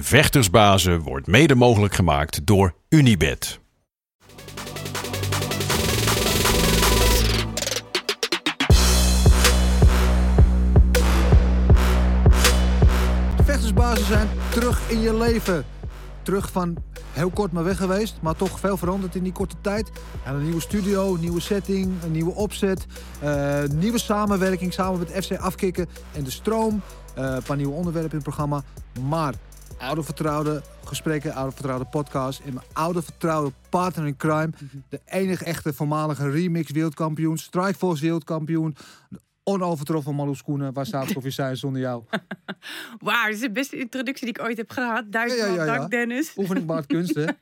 Vechtersbazen wordt mede mogelijk gemaakt door Unibed. Vechtersbazen zijn terug in je leven. Terug van heel kort maar weg geweest, maar toch veel veranderd in die korte tijd. En een nieuwe studio, nieuwe setting, een nieuwe opzet, eh, nieuwe samenwerking samen met FC Afkikken en de Stroom. Eh, een paar nieuwe onderwerpen in het programma. Maar oude vertrouwde gesprekken, oude vertrouwde podcast en mijn oude vertrouwde partner in crime. De enige echte voormalige remix wereldkampioen, Strikeforce wereldkampioen. de Onovertroffen Marloes Koenen, waar zou ik of je zijn zonder jou? Wauw, dit is de beste introductie die ik ooit heb gehad. Duizend Ja, ja, ja, ja. dank, Dennis. Oefening baart kunst, hè?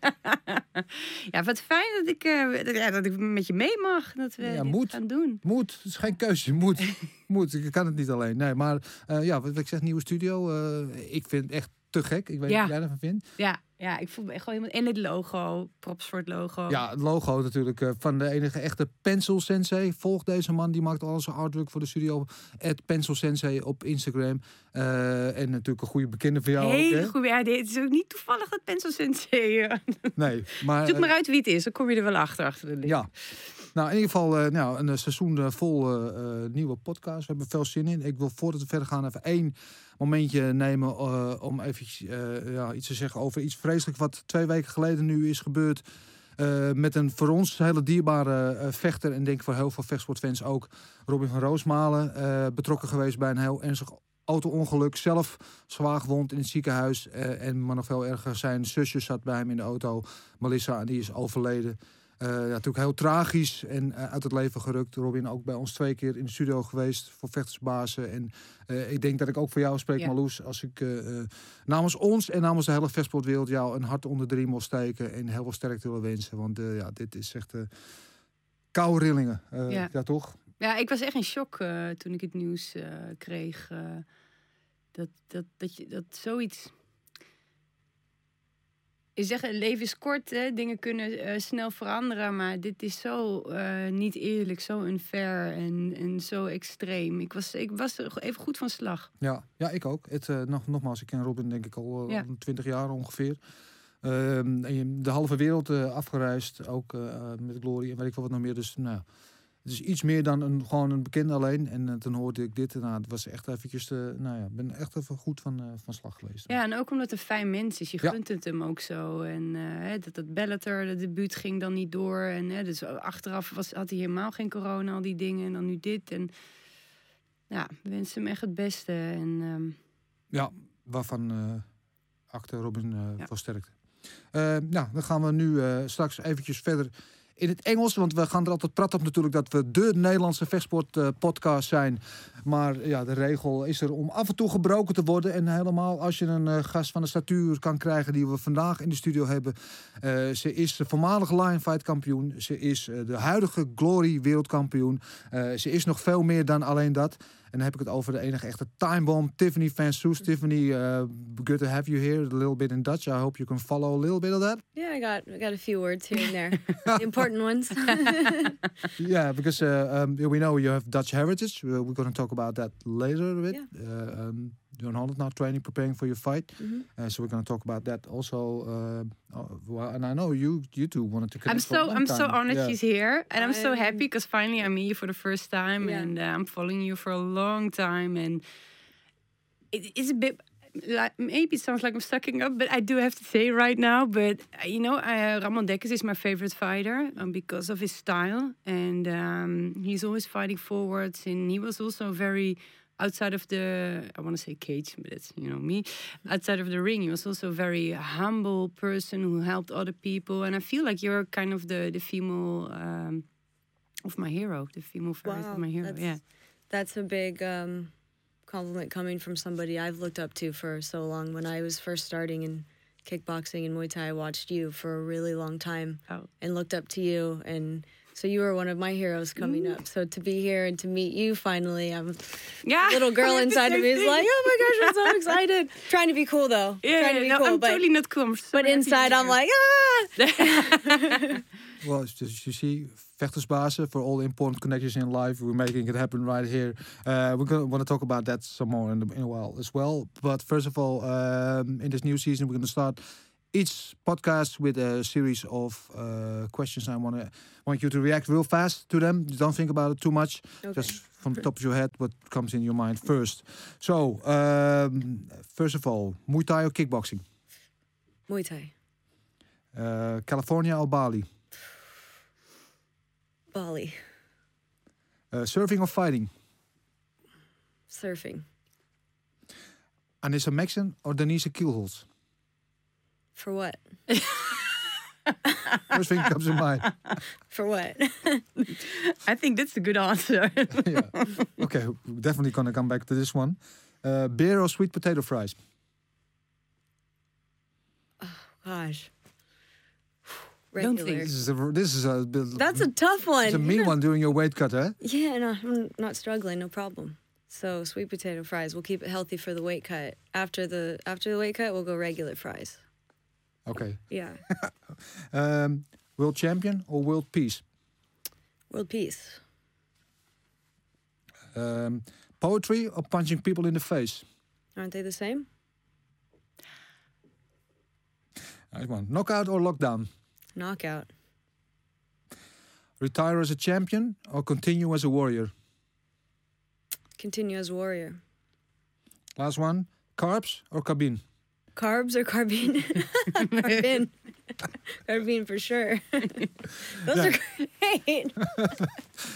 Ja, wat fijn dat ik, eh, dat, ja, dat ik met je mee mag. Dat we Ja, moet. gaan doen. Moet, het is geen keuze. Moet. moet. Ik kan het niet alleen. Nee, maar eh, ja, wat ik zeg, nieuwe studio. eh, ik vind echt te gek. Ik weet Ja. niet wat jij ervan vindt. Ja, ja, ik voel me echt gewoon helemaal... En het logo, props voor het logo. Ja, het logo natuurlijk eh, van de enige echte Pencil Sensei. Volg deze man, die maakt al zijn artwork voor de studio. At Pencil Sensei op Instagram. Eh, en natuurlijk een goede bekende van jou ook, Hele goede. Ja, dit is ook niet toevallig dat Pencil Sensei. eh, Nee, maar... Zoek maar uit wie het is, dan kom je er wel achter. achter de link. Ja. Nou, in ieder geval nou, een seizoen vol nieuwe podcasts. We hebben veel zin in. Ik wil voordat we verder gaan even één momentje nemen eh, om even ja, iets te zeggen over iets vreselijks wat twee weken geleden nu is gebeurd. eh, met een voor ons hele dierbare eh, vechter en denk voor heel veel vechtsportfans ook. Robin van Roosmalen, eh, betrokken geweest bij een heel ernstig auto-ongeluk. Zelf zwaar gewond in het ziekenhuis. eh, en maar nog veel erger, zijn zusje zat bij hem in de auto. Melissa, en die is overleden. Eh, ja, natuurlijk heel tragisch en eh, uit het leven gerukt. Robin ook bij ons twee keer in de studio geweest voor vechtersbazen. En eh, ik denk dat ik ook voor jou spreek, Ja. Marloes. Als ik namens ons en namens de hele vechtsportwereld jou een hart onder de riem wil steken. En heel veel sterkte wil wensen. Want ja, dit is echt koude rillingen. Ja. ja. toch? Ja, ik was echt in shock toen ik het nieuws kreeg. dat, dat, dat, je, dat zoiets. Je zegt, het leven is kort, hè? dingen kunnen eh, snel veranderen. Maar dit is zo eh, niet eerlijk, zo unfair en, en zo extreem. Ik was, ik was er even goed van slag. Ja, ja ik ook. Het, eh, nog, nogmaals, ik ken Robin denk ik al Ja. twintig jaar ongeveer. Ehm, de halve wereld afgereisd, ook met Glory en weet ik wat nog meer. Dus nou, ja, het is iets meer dan een, gewoon een bekende alleen. En eh, toen hoorde ik dit en nou, het was echt eventjes, de, nou ja, ben echt even goed van, eh, van slag geweest. Ja, en ook omdat het een fijn mens is. Je Ja. gunt het hem ook zo. En hè, dat dat Bellator, de debuut ging dan niet door. En dus achteraf was, had hij helemaal geen corona, al die dingen. En dan nu dit. En ja, we wensen hem echt het beste. En ehm, Ja, waarvan acte Robin Ja. van sterkte. Nou, dan gaan we nu straks eventjes verder in het Engels. Want we gaan er altijd prat op natuurlijk dat we de Nederlandse vechtsport eh, zijn. Maar ja, de regel is er om af en toe gebroken te worden. En helemaal als je een eh, gast van de statuur kan krijgen die we vandaag in de studio hebben. Eh, ze is de voormalige Lionfight kampioen. Ze is de huidige Glory wereldkampioen. Ze is nog veel meer dan alleen dat. En dan heb ik het over de enige echte time bomb, Tiffany Van Soes. Tiffany, uh, good to have you here. A little bit in Dutch. I hope you can follow a little bit of that. Yeah, I got I got a few words here and there, the important ones. Yeah, because uh, um, we know you have Dutch heritage. We're going to talk about that later a bit. Uh, um, you're in Holland now training, preparing for your fight. Mhm. Uh, so we're going to talk about that also. Uh, well, and I know you you two wanted to I'm connect for a so I'm so time. honored Yeah. she's here, and I'm so I'm- happy because finally I meet you for the first time, Yeah. and uh, I'm following you for a long time, and it's a bit. Like, maybe it sounds like I'm sucking up, but I do have to say right now. But uh, you know, uh, Ramon Dekkers is my favorite fighter um, because of his style, and um, he's always fighting forwards. And he was also very outside of the I want to say cage, but it's you know me. Outside of the ring, he was also a very humble person who helped other people. And I feel like you're kind of the the female um, of my hero, the female version of my hero. that's, Yeah. that's a big um, compliment coming from somebody I've looked up to for so long. When I was first starting in kickboxing and Muay Thai, I watched you for a really long time Oh. and looked up to you and So you were one of my heroes coming up. So to be here and to meet you finally, I'm Yeah. little girl I had the inside of me is like, oh my gosh, I'm so excited. Trying to be cool though. Yeah, Trying to be no, cool, I'm but totally not cool. I'm so but inside I'm like, ah. Well, you see, vechtersbazen for all important connections in life. We're making it happen right here. Uh, we're going to want to talk about that some more in, the, in a while as well. But first of all, um, in this new season, we're going to start each podcast with a series of uh, questions. I want to want you to react real fast to them. Don't think about it too much. Okay. Just from the top of your head, what comes in your mind first. So, um, first of all, Muay Thai or kickboxing? Muay Thai, Uh, California or Bali? Bali, Uh, surfing or fighting? surfing. Anissa Meksen or Denise Kielholz? For what? First thing comes to mind. For what? I think that's a good answer. yeah. Okay, definitely gonna come back to this one. Uh, beer or sweet potato fries? Gosh. Don't Regular. think This is a this is a That's a tough one. it's a mean one doing your weight cut, eh? Yeah, no, I'm not struggling, no problem. So sweet potato fries. We'll keep it healthy for the weight cut. After the after the weight cut, we'll go regular fries. Okay. Yeah. Um, world champion or world peace? World peace. Um, poetry or punching people in the face? Aren't they the same? Nice one. Knockout or lockdown? Knockout. Retire as a champion or continue as a warrior? Continue as a warrior. Last one. Carbs or Carbin? Carbs or Carbin? Carbin. Carbin for sure. Those are great.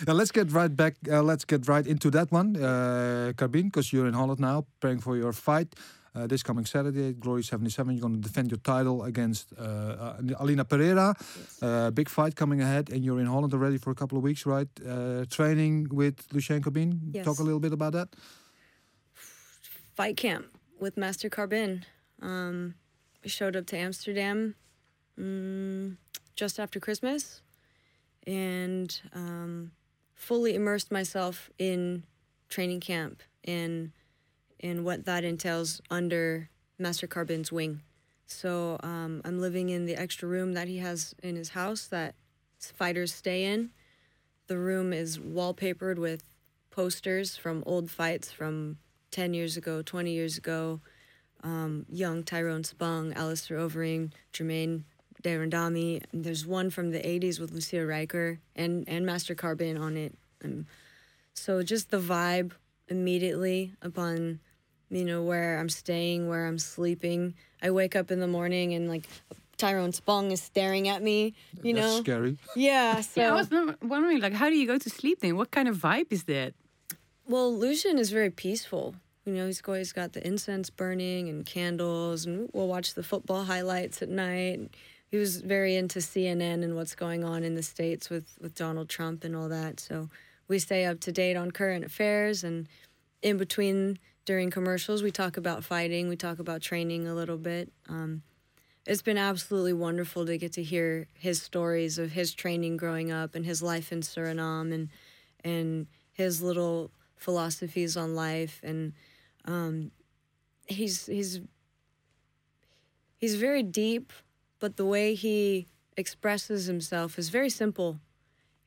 Now let's get right back. Uh, let's get right into that one, uh, Carbin, because you're in Holland now, preparing for your fight uh, this coming Saturday, Glory 77. You're going to defend your title against uh, uh, Aline Pereira. Uh, big fight coming ahead, and you're in Holland already for a couple of weeks, right? Uh, training with Lucien Carbin. Yes. Talk a little bit about that. Fight camp with Master Carbin. Um, I showed up to Amsterdam mm, just after Christmas and um, fully immersed myself in training camp and and what that entails under Master Carbin's wing. So um, I'm living in the extra room that he has in his house that fighters stay in. The room is wallpapered with posters from old fights from 10 years ago, 20 years ago. Um, young Tyrone Spong, Alistair Overeem, Jermaine Darandami. And there's one from the 80s with Lucia Rijker and, and Master Carbin on it. Um, so just the vibe immediately upon, you know, where I'm staying, where I'm sleeping. I wake up in the morning and like Tyrone Spong is staring at me, you That's know? scary. Yeah, so. yeah, I was wondering, like, how do you go to sleep then? What kind of vibe is that? Well, Lucian is very peaceful. You know, he's always got the incense burning and candles, and we'll watch the football highlights at night. He was very into CNN and what's going on in the States with, with Donald Trump and all that. So we stay up to date on current affairs. And in between, during commercials, we talk about fighting, we talk about training a little bit. Um, it's been absolutely wonderful to get to hear his stories of his training growing up and his life in Suriname and and his little philosophies on life and um, he's he's he's very deep, but the way he expresses himself is very simple,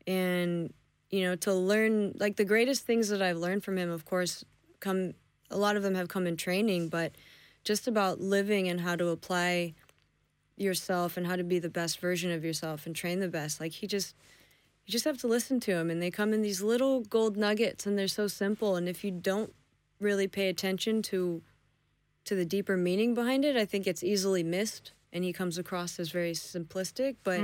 and you know to learn like the greatest things that I've learned from him, of course, come a lot of them have come in training, but just about living and how to apply yourself and how to be the best version of yourself and train the best. Like he just you just have to listen to him and they come in these little gold nuggets and they're so simple and if you don't really pay attention to to the deeper meaning behind it, I think it's easily missed and he comes across as very simplistic, but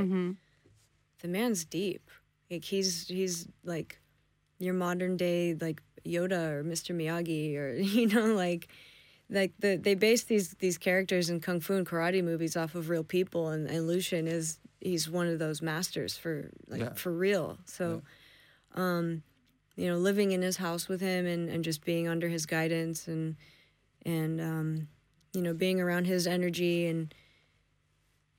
the man's deep. Like he's he's like your modern day like Yoda or Mr. Miyagi or you know like like the they base these these characters in kung fu and karate movies off of real people and, and Lucian is he's one of those masters for like Yeah. for real. So um you know living in his house with him and, and just being under his guidance and and um you know being around his energy and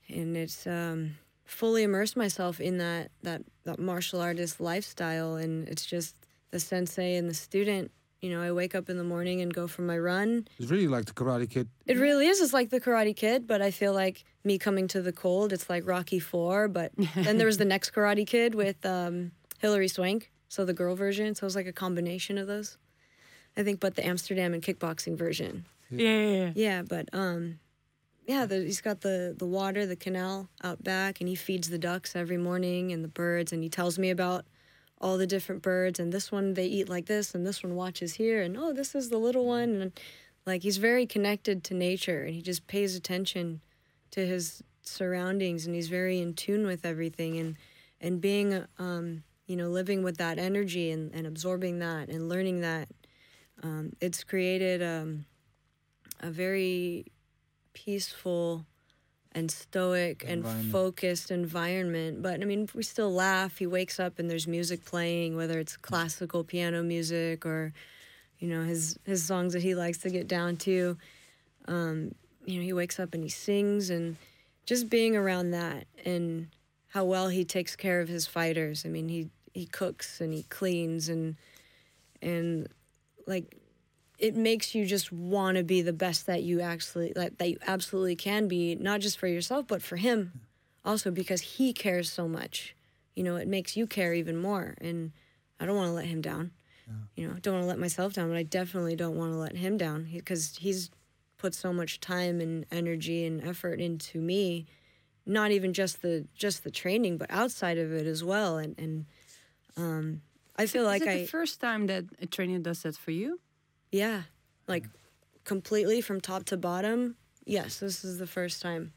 and it's um fully immersed myself in that that that martial artist lifestyle. And it's just the sensei and the student you know i wake up in the morning and go for my run. It's really like the Karate Kid. it really is. It's like the karate kid but i feel like me coming to the cold it's like rocky 4 but then there was the next karate kid with um, hilary swank so the girl version so it was like a combination of those i think but the amsterdam and kickboxing version Yeah, yeah, yeah. yeah, but um, yeah, the, he's got the the water, the canal out back, and he feeds the ducks every morning and the birds, and he tells me about all the different birds, and this one they eat like this, and this one watches here, and oh, this is the little one, and like he's very connected to nature, and he just pays attention to his surroundings, and he's very in tune with everything, and and being um, you know living with that energy and, and absorbing that and learning that, um, it's created um, a very peaceful and stoic and focused environment. But I mean, we still laugh. He wakes up and there's music playing, whether it's classical piano music or, you know, his his songs that he likes to get down to. Um, you know, he wakes up and he sings, and just being around that and how well he takes care of his fighters. I mean, he he cooks and he cleans and and like it makes you just want to be the best that you actually like that you absolutely can be not just for yourself but for him. Also because he cares so much. You know it makes you care even more and i don't want to let him down. You know I don't want to let myself down but i definitely don't want to let him down because he's put so much time and energy and effort into me not even just the just the training but outside of it as well and and um i feel like Is it i the first time that a trainer does that for you? yeah, like completely from top to bottom. Yes, this is the first time.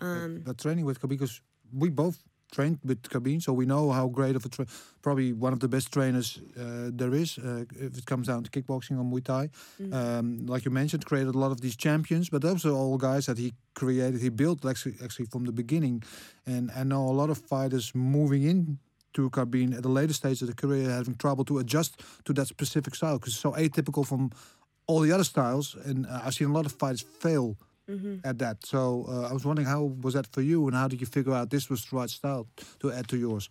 Um, But training with Carbin, because we both trained with Carbin, so we know how great of a tra- probably one of the best trainers uh, there is uh, if it comes down to kickboxing or Muay Thai. Um, like you mentioned, created a lot of these champions, but those are all guys that he created, he built actually actually from the beginning. And I know a lot of fighters moving in to Carbin at a later stage of the career having trouble to adjust to that specific style because it's so atypical from all the other styles. And uh, I've seen a lot of fighters fail at that. So uh, I was wondering how was that for you, and how did you figure out this was the right style to add to yours?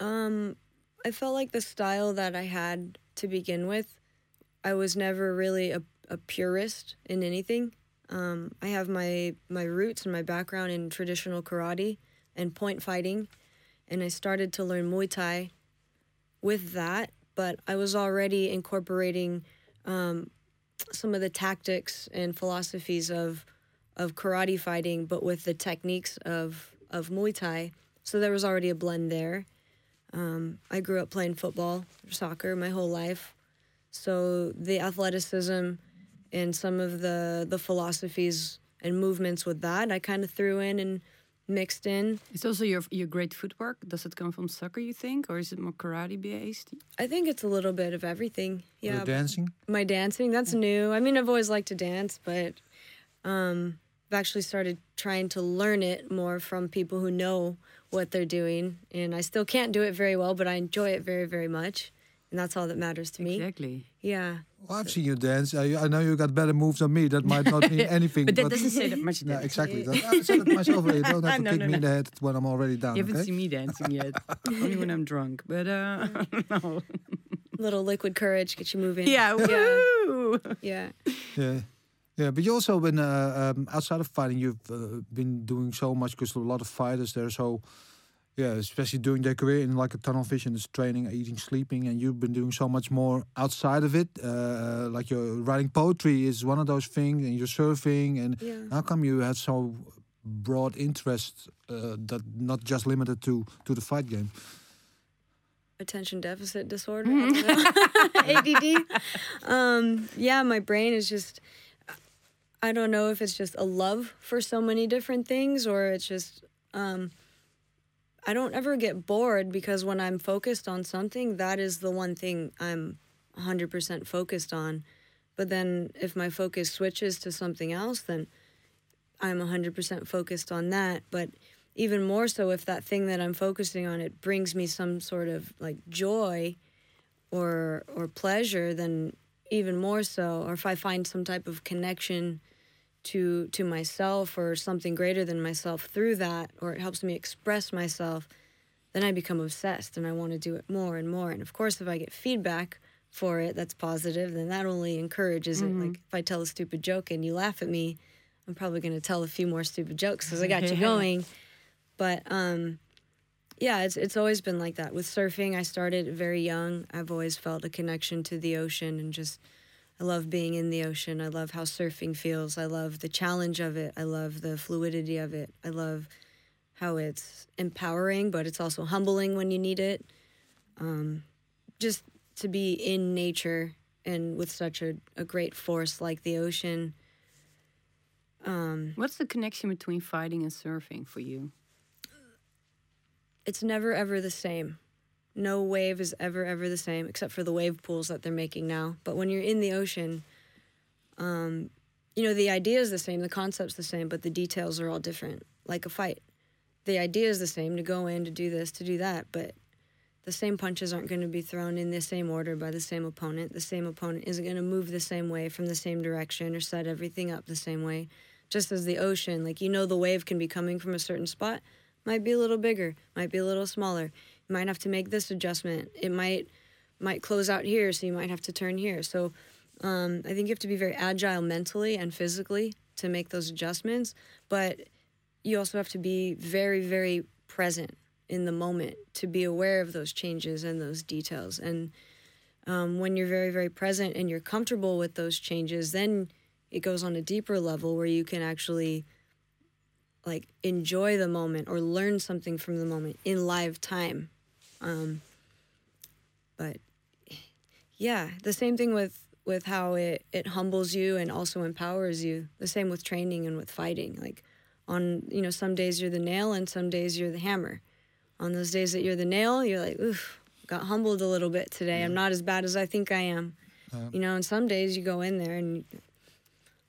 um, I felt like the style that I had to begin with, I was never really a, a purist in anything. Um, I have my my roots and my background in traditional karate and point fighting, and I started to learn Muay Thai with that. But I was already incorporating um, some of the tactics and philosophies of of karate fighting, but with the techniques of of Muay Thai. So there was already a blend there. Um, I grew up playing football, soccer my whole life, so the athleticism and some of the the philosophies and movements with that I kind of threw in and mixed in. It's also your your great footwork. Does it come from soccer, you think, or is it more karate based? I think it's a little bit of everything. Your Yeah, dancing. my dancing that's new i mean i've always liked to dance but um i've actually started trying to learn it more from people who know what they're doing and i still can't do it very well but i enjoy it very very much and that's all that matters to me Exactly. yeah Well, I've seen you dance. I, I know you got better moves than me. That might not mean anything. But that doesn't say that much. Yeah, then. exactly. That, I said it myself already. Don't have to No, kick no, me in the head when I'm already down. You haven't okay? seen me dancing yet. Only when I'm drunk. But uh, no. little liquid courage get you moving Yeah. Woo! yeah Yeah. Yeah, but you also been uh, um, outside of fighting. You've uh, been doing so much because a lot of fighters there. So, yeah, especially during their career in like a tunnel vision, is training, eating, sleeping, and you've been doing so much more outside of it. Uh, like your writing poetry is one of those things, and you're surfing. And Yeah. how come you had so broad interest uh, that not just limited to to the fight game? attention deficit disorder I don't know. add um yeah my brain is just i don't know if it's just a love for so many different things or it's just um i don't ever get bored because when i'm focused on something that is the one thing i'm 100% focused on. But then if my focus switches to something else then i'm 100% focused on that. But even more so if that thing that I'm focusing on it brings me some sort of like joy or or pleasure then even more so or if I find some type of connection to to myself or something greater than myself through that or it helps me express myself then i become obsessed and i want to do it more and more. And of course if i get feedback for it that's positive then that only encourages it. Like if i tell a stupid joke and you laugh at me i'm probably going to tell a few more stupid jokes because i got you going. But um yeah it's it's always been like that. With surfing i started very young. I've always felt a connection to the ocean and just I love being in the ocean. I love how surfing feels. I love the challenge of it. I love the fluidity of it. I love how it's empowering, but it's also humbling when you need it. Um, just to be in nature and with such a, a great force like the ocean. Um, What's the connection between fighting and surfing for you? it's never ever the same. No wave is ever ever the same, except for the wave pools that they're making now. But when you're in the ocean, um, you know the idea is the same, the concept's the same, but the details are all different. Like a fight, the idea is the same to go in to do this to do that, but the same punches aren't going to be thrown in the same order by the same opponent. The same opponent isn't going to move the same way from the same direction or set everything up the same way. Just as the ocean, like you know, the wave can be coming from a certain spot, might be a little bigger, might be a little smaller. Might have to make this adjustment. It might might close out here, so you might have to turn here. So um, I think you have to be very agile mentally and physically to make those adjustments, but you also have to be very, very present in the moment to be aware of those changes and those details. And um, when you're very, very present and you're comfortable with those changes, then it goes on a deeper level where you can actually like enjoy the moment or learn something from the moment in live time. Um, but yeah, the same thing with with how it it humbles you and also empowers you. The same with training and with fighting. Like on you know some days you're the nail and some days you're the hammer. On those days that you're the nail, you're like, oof, got humbled a little bit today. I'm not as bad as I think I am. you know, and some days you go in there and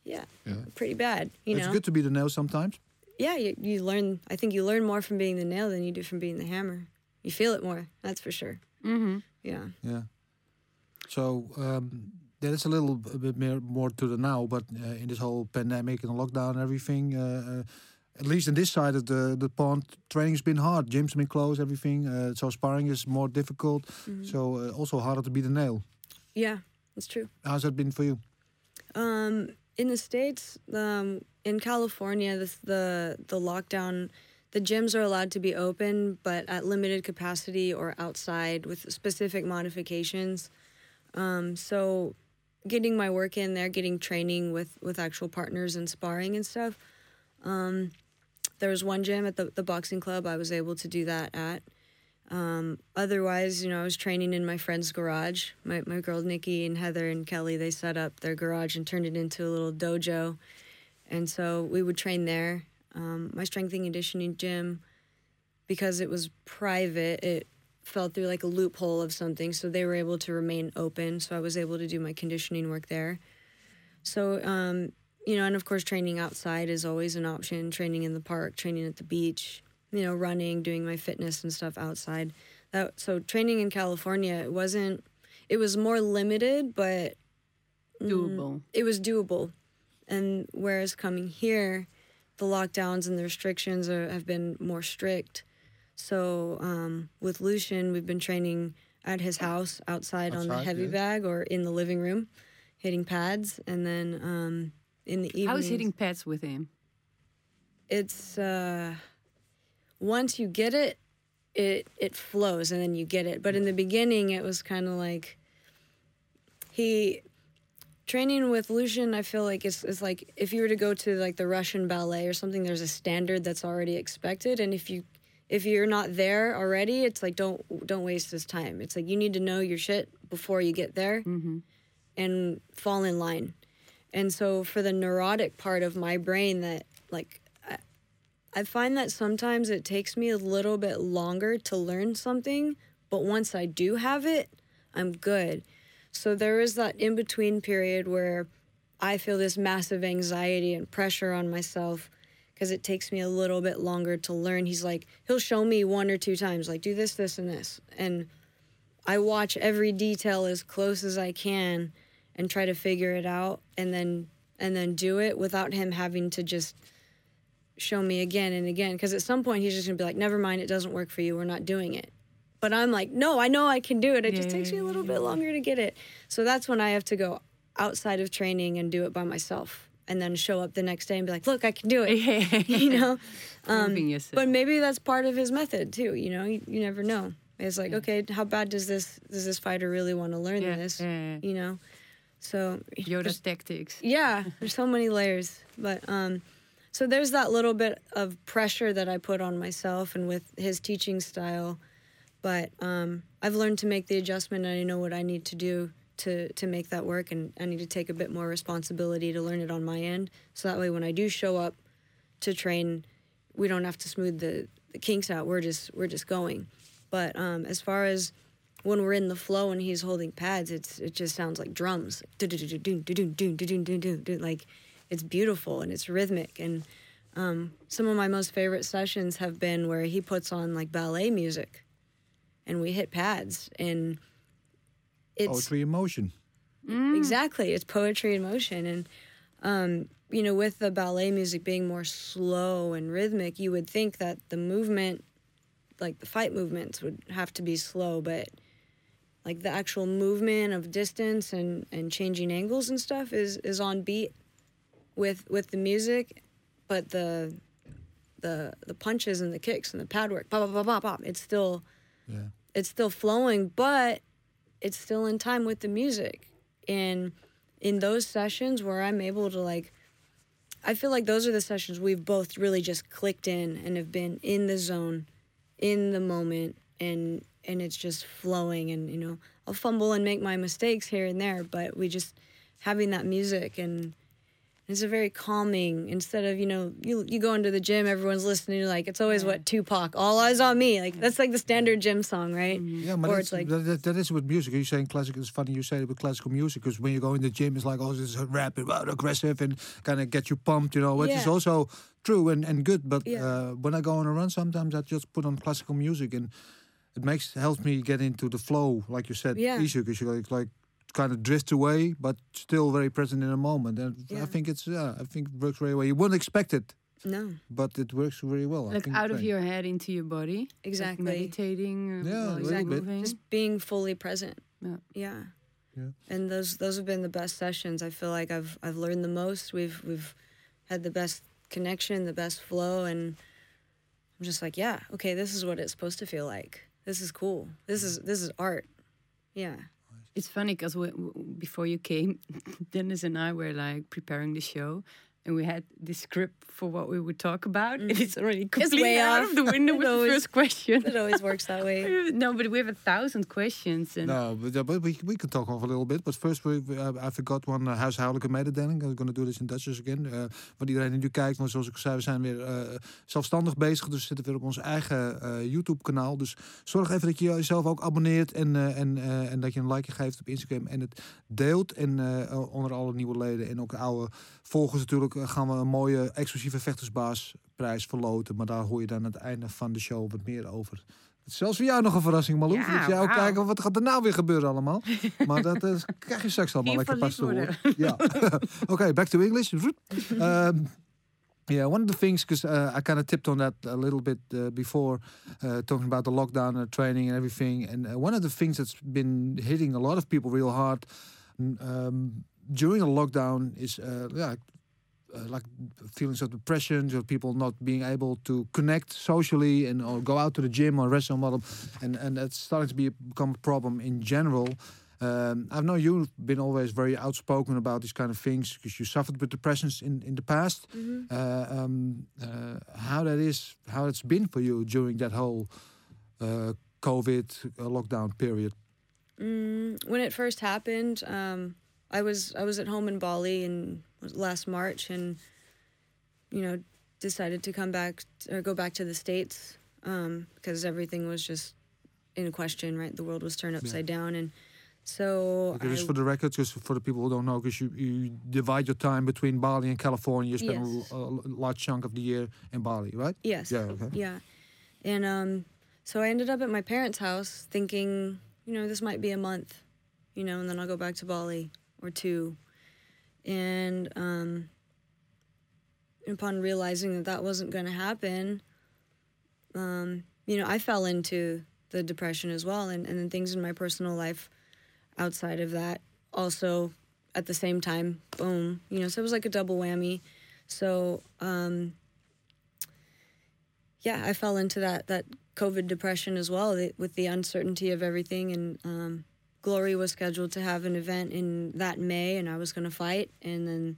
yeah, Yeah. pretty bad. You it's know, good to be the nail sometimes. yeah, you, you learn. I think you learn more from being the nail than you do from being the hammer. You feel it more. That's for sure. Mm-hmm. Yeah. Yeah. So um, that is a little b- bit more, more to the now, but uh, in this whole pandemic and lockdown and everything, uh, uh, at least in this side of the the pond, training's been hard. Gyms been closed, everything. Uh, so sparring is more difficult. So uh, also harder to be the nail. Yeah, that's true. How's that been for you? Um, in the states, um, in California, this, the the lockdown, the gyms are allowed to be open, but at limited capacity or outside with specific modifications. Um, so, getting my work in there, getting training with with actual partners and sparring and stuff. Um, there was one gym at the the boxing club I was able to do that at. Um, otherwise, you know, I was training in my friend's garage. My my girl Nikki and Heather and Kelly, they set up their garage and turned it into a little dojo, and so we would train there. Um, my strength and conditioning gym, because it was private, it fell through like a loophole of something, so they were able to remain open. So I was able to do my conditioning work there. So um, you know, and of course, training outside is always an option. Training in the park, training at the beach, you know, running, doing my fitness and stuff outside. That so training in California, it wasn't. It was more limited, but mm, Doable. it was doable. And whereas coming here, the lockdowns and the restrictions are, have been more strict. So um, with Lucian, we've been training at his house outside, on the heavy yeah. bag or in the living room, hitting pads, and then um, in the evening. I was hitting pads with him. It's uh, once you get it, it it flows, and then you get it. But in the beginning, it was kind of like he training with Lucian, I feel like it's, it's like if you were to go to like the Russian ballet or something, there's a standard that's already expected, and if you if you're not there already, it's like don't don't waste this time. It's like you need to know your shit before you get there, mm-hmm. and fall in line. And so for the neurotic part of my brain that like I, I find that sometimes it takes me a little bit longer to learn something, but once I do have it, I'm good. So there is that in between period where I feel this massive anxiety and pressure on myself because it takes me a little bit longer to learn. He's like, he'll show me one or two times, like, do this, this, and this. And I watch every detail as close as I can and try to figure it out. And then and then do it without him having to just show me again and again. Because at some point he's just gonna be like, "Never mind, it doesn't work for you. We're not doing it." But I'm like, "No, I know I can do it. It just Yeah, takes me a little yeah, bit longer to get it." So that's when I have to go outside of training and do it by myself, and then show up the next day and be like, "Look, I can do it." you know. Yourself. But maybe that's part of his method too. You know, you, you never know. It's like, okay, how bad does this does this fighter really want to learn Yeah, this? yeah, yeah. You know, so Yoda tactics. yeah, there's so many layers. But um, so there's that little bit of pressure that I put on myself and with his teaching style. But um, I've learned to make the adjustment, and I know what I need to do to to make that work. And I need to take a bit more responsibility to learn it on my end, so that way when I do show up to train, we don't have to smooth the, the kinks out. We're just we're just going. But um, as far as when we're in the flow and he's holding pads, it's it just sounds like drums, like it's beautiful and it's rhythmic. And um, some of my most favorite sessions have been where he puts on like ballet music, and we hit pads, and it's Poetry in motion. Exactly. It's poetry in motion. And, um, you know, with the ballet music being more slow and rhythmic, you would think that the movement, like the fight movements, would have to be slow, but like the actual movement of distance and, and changing angles and stuff is, is on beat with with the music, but the the the punches and the kicks and the pad work, bop, bop, bop, bop, bop, it's still Yeah. it's still flowing, but it's still in time with the music. And in those sessions where I'm able to like I feel like those are the sessions we've both really just clicked in and have been in the zone, in the moment and and it's just flowing and you know, I'll fumble and make my mistakes here and there, but we just having that music and it's a very calming instead of you know you you go into the gym everyone's listening like it's always what Tupac all eyes on me like that's like the standard gym song right Yeah, but or that's, it's like that, that, that is with music. You're saying classic. It's funny you say it with classical music because when you go in the gym, it's like, oh, this is rapid, aggressive, and kind of get you pumped, you know, which is also true and, and good. But Yeah. uh, when I go on a run, sometimes I just put on classical music and it makes helps me get into the flow, like you said, Yeah. easier because you like, like kind of drift away, but still very present in the moment. And I think it's yeah, I think it works very well. You wouldn't expect it, no but it works very well. I Like think out of your head into your body. Like exactly meditating. uh, Yeah, while a you're little bit. moving. just being fully present Yeah. yeah Yeah. and those those have been the best sessions i feel like i've i've learned the most we've we've had the best connection the best flow and i'm just like yeah okay this is what it's supposed to feel like this is cool this is this is art yeah It's funny because before you came, Dennis and I were like preparing the show, and we had this script for what we would talk about, and it's already completely way out off. of the window It with the first question. it always works that way no, but we have a thousand questions, and No, but, uh, but we, we can talk off a little bit. But first, we, we- uh, I forgot one uh, huishoudelijke mededeling. I'm going to do this in Dutch again. Uh, voor iedereen die nu kijkt, want zoals ik zei, we zijn weer uh, zelfstandig bezig. Dus we zitten weer op ons eigen uh, YouTube-kanaal. Dus zorg even dat je jezelf ook abonneert en, uh, en, uh, en dat je een like geeft op Instagram en het deelt. En uh, onder alle nieuwe leden en ook oude volgers natuurlijk uh, gaan we een mooie exclusieve vechtersbaasprijs verloten. Maar daar hoor je dan aan het einde van de show wat meer over. Zelfs voor jou nog een verrassing, Malou. Ja, dat jij ook kijken wat gaat er nou weer gebeuren allemaal. maar dat eh, krijg je straks allemaal lekker pas te horen. Ja. Oké, back to English. um, yeah, one of the things, because uh, I kind of tipped on that a little bit uh, before, uh, talking about the lockdown uh, training and everything. And uh, one of the things that's been hitting a lot of people real hard um, during a lockdown is uh, yeah, uh, like feelings of depression, of people not being able to connect socially and or go out to the gym or restaurant model, and and that's starting to be become a problem in general. Um, I know you've been always very outspoken about these kind of things because you suffered with depressions in, in the past. Uh, um, uh, how that is, how it's been for you during that whole uh, COVID uh, lockdown period. Mm, when it first happened, um, I was I was at home in Bali in was last March, and you know decided to come back or go back to the states um, because everything was just in question. Right, the world was turned upside down, and so Okay, just I- for the record, just for the people who don't know, because you, you divide your time between Bali and California. You spend Yes. a large chunk of the year in Bali, right? yes, Yeah, okay. yeah, and um, so I ended up at my parents' house thinking, you know, this might be a month, you know, and then I'll go back to Bali or two. And um, upon realizing that that wasn't going to happen, um, you know, I fell into the depression as well, and and then things in my personal life outside of that also at the same time, boom, you know, so it was like a double whammy. So um, yeah, I fell into that that COVID depression as well with the uncertainty of everything. And um, Glory was scheduled to have an event in that May, and I was going to fight. And then,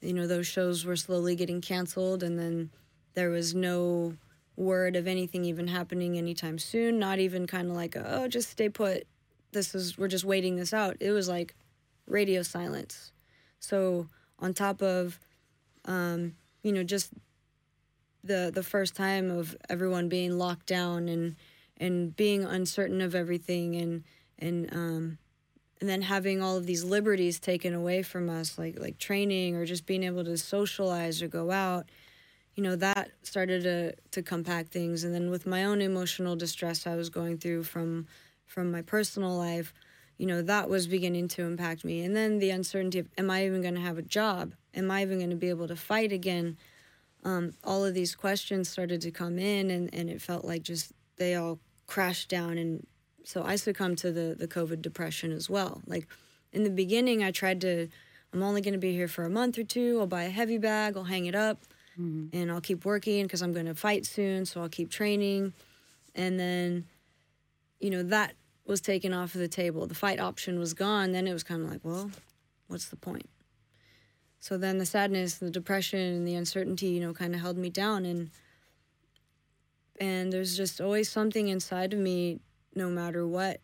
you know, those shows were slowly getting canceled, and then there was no word of anything even happening anytime soon. Not even kind of like, oh, just stay put. This is we're just waiting this out. It was like radio silence. So on top of, um, you know, just the the first time of everyone being locked down and and being uncertain of everything and and um and then having all of these liberties taken away from us like like training or just being able to socialize or go out you know that started to to compact things. And then with my own emotional distress I was going through from from my personal life you know that was beginning to impact me. And then the uncertainty of am I even going to have a job? Am I even going to be able to fight again? Um, all of these questions started to come in and, and it felt like just they all crashed down and so i succumbed to the, the covid depression as well. Like in the beginning i tried to i'm only going to be here for a month or two. I'll buy a heavy bag i'll hang it up mm-hmm. and i'll keep working because i'm going to fight soon so i'll keep training. And then you know that was taken off of the table. The fight option was gone. Then it was kind of like well what's the point? So then the sadness, the depression, and the uncertainty, you know, kind of held me down. And and there's just always something inside of me no matter what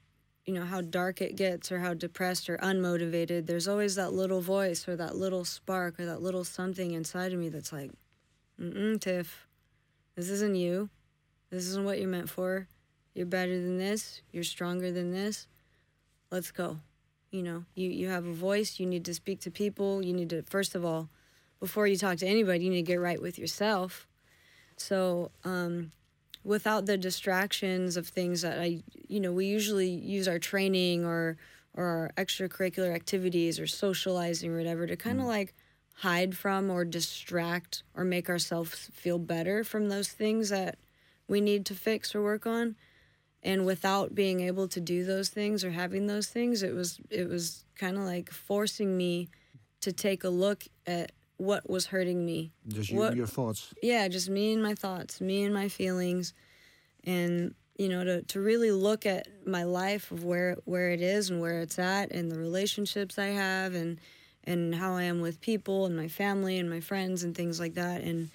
you know how dark it gets or how depressed or unmotivated there's always that little voice or that little spark or that little something inside of me that's like mm tiff this isn't you. This isn't what you're meant for. You're better than this. You're stronger than this. Let's go. You know you you have a voice. You need to speak to people. You need to first of all before you talk to anybody you need to get right with yourself. So um, without the distractions of things that i you know we usually use our training or or our extracurricular activities or socializing or whatever to kind of mm. like hide from or distract or make ourselves feel better from those things that we need to fix or work on and without being able to do those things or having those things it was it was kind of like forcing me to take a look at what was hurting me. Just what, your thoughts. Yeah just me and my thoughts me and my feelings. And you know to, to really look at my life of where where it is and where it's at and the relationships i have and and how i am with people and my family and my friends and things like that. And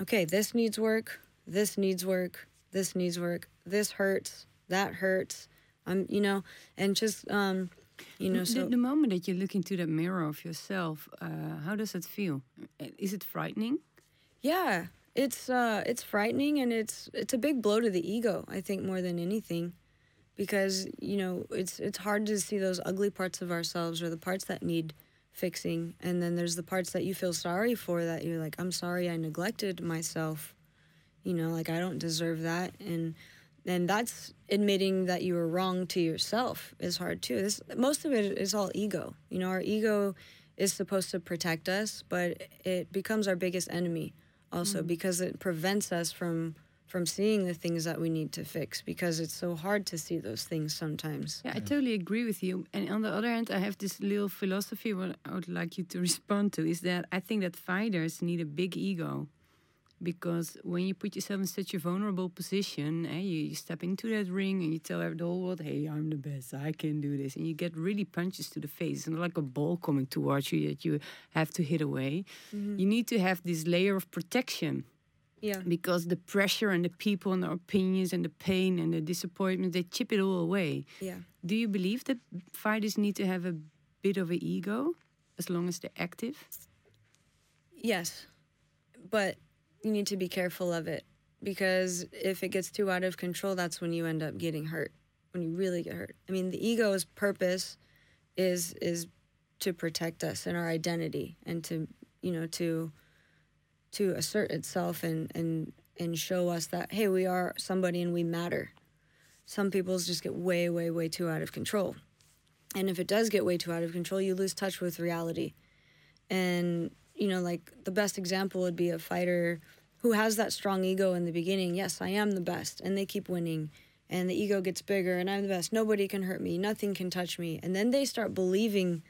okay this needs work this needs work this needs work this hurts, that hurts. I'm, you know, and just, um, you know, so the, the, moment that you look into that mirror of yourself, uh, how does it feel? Is it frightening? Yeah, it's uh, it's frightening, and it's it's a big blow to the ego. I think more than anything, because you know it's it's hard to see those ugly parts of ourselves or the parts that need fixing, and then there's the parts that you feel sorry for that you're like, I'm sorry I neglected myself. You know, like I don't deserve that, and and that's admitting that you were wrong to yourself is hard too this most of it is all ego you know our ego is supposed to protect us but it becomes our biggest enemy also mm. because it prevents us from from seeing the things that we need to fix because it's so hard to see those things sometimes. Yeah, I totally agree with you. And on the other hand, I have this little philosophy what I would like you to respond to is that I think that fighters need a big ego because when you put yourself in such a vulnerable position and eh, you, you, step into that ring and you tell the whole world hey i'm the best. I can do this. And you get really punches to the face. And like a ball coming towards you that you have to hit away. Mm-hmm. you need to have this layer of protection. Yeah. Because the pressure and the people and the opinions and the pain and the disappointment they chip it all away. Yeah. Do you believe that fighters need to have a bit of an ego as long as they're active? Yes. But you need to be careful of it because if it gets too out of control, that's when you end up getting hurt. When you really get hurt. I mean, the ego's purpose is is to protect us and our identity and to you know to to assert itself and and and show us that hey we are somebody and we matter some people's just get way way way too out of control and if it does get way too out of control you lose touch with reality And, you know, like the best example would be a fighter who has that strong ego in the beginning. Yes, I am the best. And they keep winning. And the ego gets bigger and I'm the best. Nobody can hurt me. Nothing can touch me. And then they start believing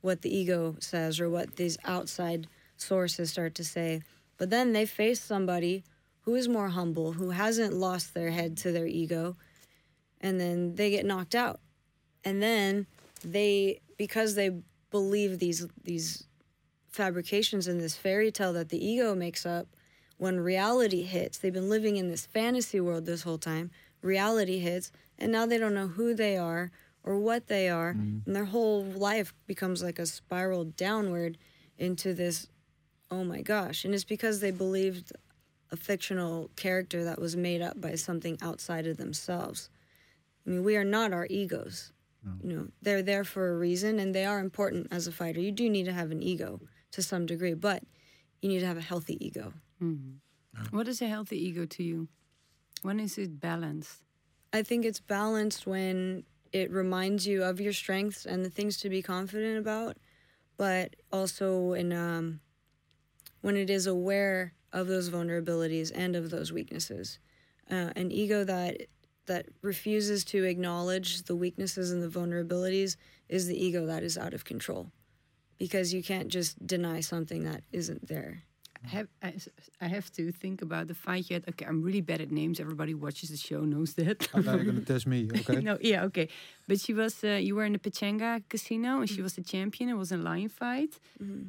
what the ego says or what these outside sources start to say. But then they face somebody who is more humble, who hasn't lost their head to their ego, and then they get knocked out. And then they because they believe these these fabrications in this fairy tale that the ego makes up, when reality hits, they've been living in this fantasy world this whole time. Reality hits, and now they don't know who they are or what they are, mm-hmm. and their whole life becomes like a spiral downward into this oh my gosh. And it's because they believed a fictional character that was made up by something outside of themselves. I mean, we are not our egos. You know, they're there for a reason and they are important as a fighter. You do need to have an ego to some degree, but you need to have a healthy ego. What is a healthy ego to you? When is it balanced? I think it's balanced when it reminds you of your strengths and the things to be confident about, but also in um, when it is aware of those vulnerabilities and of those weaknesses. Uh, an ego that that refuses to acknowledge the weaknesses and the vulnerabilities is the ego that is out of control, because you can't just deny something that isn't there. I have, I, s- I have to think about the fight yet. Okay, I'm really bad at names. Everybody watches the show knows that. Oh, now you're gonna test me, okay? no, yeah, okay. But she was, uh, you were in the Pechanga casino and she was the champion. It was a lion fight.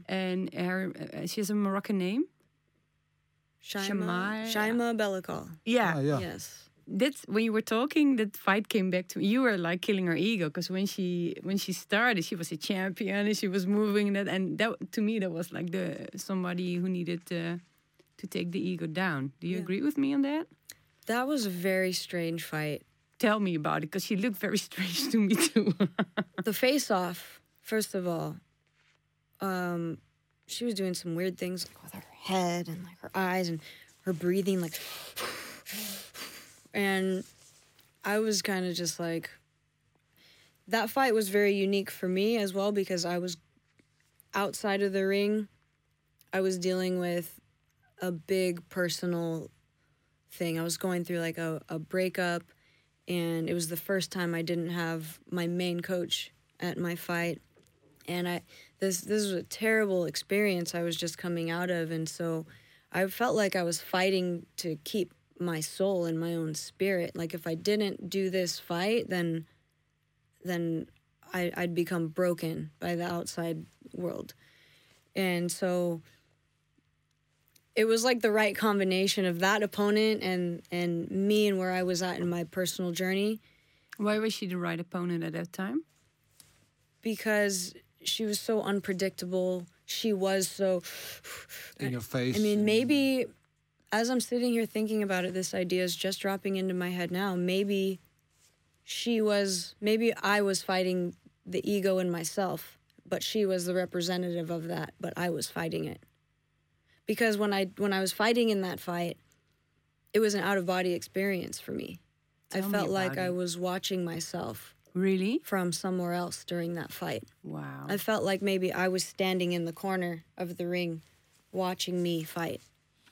And her, uh, she has a Moroccan name. Shaima, Shamai- Shaima Belikal. Yeah. Ah, yeah. Yes. That's when you were talking. That fight came back to me. You were like killing her ego because when she when she started, she was a champion and she was moving that. And that to me, that was like the somebody who needed to to take the ego down. Do you Yeah. agree with me on that? That was a very strange fight. Tell me about it because she looked very strange to me too. the face off, first of all, um, she was doing some weird things like with her head and like her eyes and her breathing like and I was kind of just like that fight was very unique for me as well because I was outside of the ring. I was dealing with a big personal thing. I was going through like a, a breakup and it was the first time I didn't have my main coach at my fight. And I this this was a terrible experience I was just coming out of and so I felt like I was fighting to keep my soul and my own spirit. Like if I didn't do this fight then then I, I'd become broken by the outside world. And so it was like the right combination of that opponent and and me and where I was at in my personal journey Why was she the right opponent at that time? because she was so unpredictable. She was so In your face. I mean, maybe as I'm sitting here thinking about it, this idea is just dropping into my head now. Maybe she was, maybe I was fighting the ego in myself, but she was the representative of that, but I was fighting it. Because when I when I was fighting in that fight, it was an out of body experience for me. I Tell me felt like about I was watching myself Really? from somewhere else during that fight. Wow. I felt like maybe I was standing in the corner of the ring watching me fight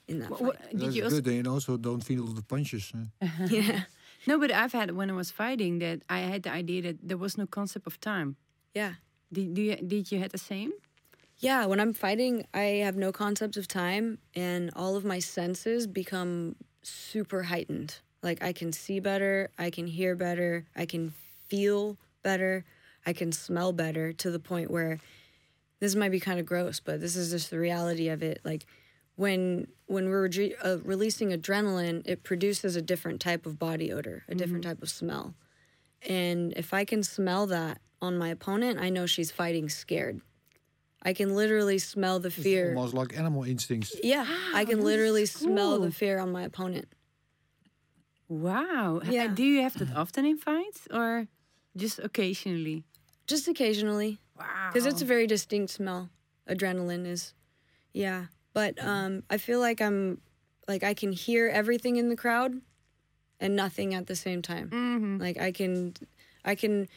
in that Wha- fight. wha- That's you also, good. Then also don't feel the punches. eh? yeah. no, but I've had when I was fighting that I had the idea that there was no concept of time. Yeah. Did, do you, did you had the same? Yeah, when I'm fighting, I have no concept of time and all of my senses become super heightened. Like I can see better, I can hear better, I can feel better, I can smell better to the point where this might be kind of gross, but this is just the reality of it. Like when when we're re- uh, releasing adrenaline, it produces a different type of body odor, a different type of smell. And if I can smell that on my opponent, I know she's fighting scared. I can literally smell the It's fear. almost like animal instincts. Yeah, I can literally is smell the fear on my opponent. Wow. Yeah. Do you have that often in fights or just occasionally? Just occasionally, Wow. because it's a very distinct smell. Adrenaline is, yeah. But um, I feel like I'm, like I can hear everything in the crowd, and nothing at the same time. Mhm. Like I can, I can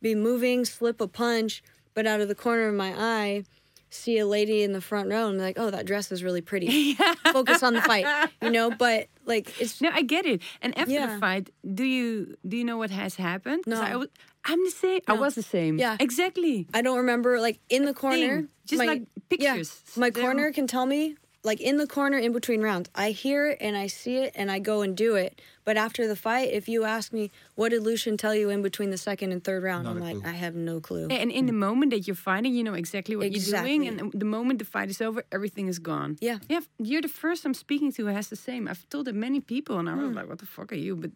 be moving, slip a punch, but out of the corner of my eye, see a lady in the front row and be like, oh, that dress is really pretty. Focus on the fight, you know. But like, it's No, I get it. And after Yeah. the fight, do you do you know what has happened? No. I was, I'm the same. I was the same. Yeah. exactly. I don't remember like in the corner. thing, just like pictures. Yeah, my They're- corner can tell me like in the corner in between rounds. I hear it and I see it and I go and do it. But after the fight, if you ask me what did Lucien tell you in between the second and third round, Not I'm like clue. I have no clue. And in the moment that you're fighting, you know exactly what you're doing. Exactly. And the moment the fight is over, everything is gone. Yeah. Yeah. You're the first I'm speaking to who has the same. I've told it many people, and I was hmm. like, "What the fuck are you?" But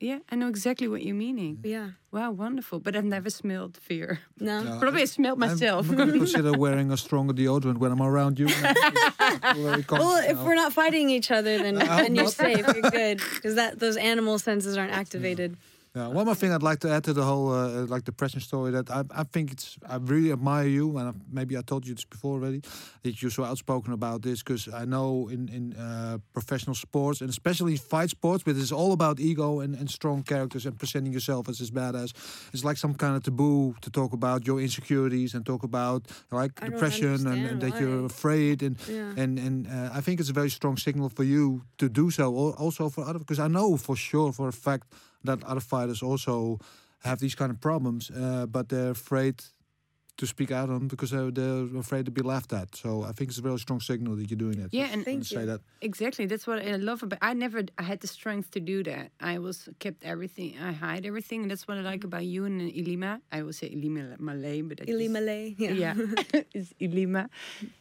yeah, I know exactly what you're meaning. Mm-hmm. Yeah. Wow, wonderful. But I've never smelled fear. No. No. Probably I smelled I'm- myself. I'm, going to consider wearing a stronger deodorant when I'm around you. Well, if we're not fighting each other, then, I then you're not. safe. You're good because that those animal senses aren't activated. Yeah, one more thing I'd like to add to the whole uh, like depression story that I, I think it's I really admire you and I, maybe I told you this before already that you're so outspoken about this because I know in in uh, professional sports and especially fight sports, but it's all about ego and, and strong characters and presenting yourself as this badass. It's like some kind of taboo to talk about your insecurities and talk about like I depression and, and that you're afraid and Yeah. and and uh, I think it's a very strong signal for you to do so. Also for other, because I know for sure for a fact that other fighters also have these kind of problems, uh, but they're afraid to speak out on because they're, they're afraid to be laughed at. So I think it's a very strong signal that you're doing it. Yeah, and- I Thank to say that. Exactly. That's what I love about. I never. I had the strength to do that. I was kept everything. I hide everything, and that's what I like mm-hmm. about you and Ilima. I will say Ilima Malay, but that Ili Malay. Yeah. yeah, it's Ilima.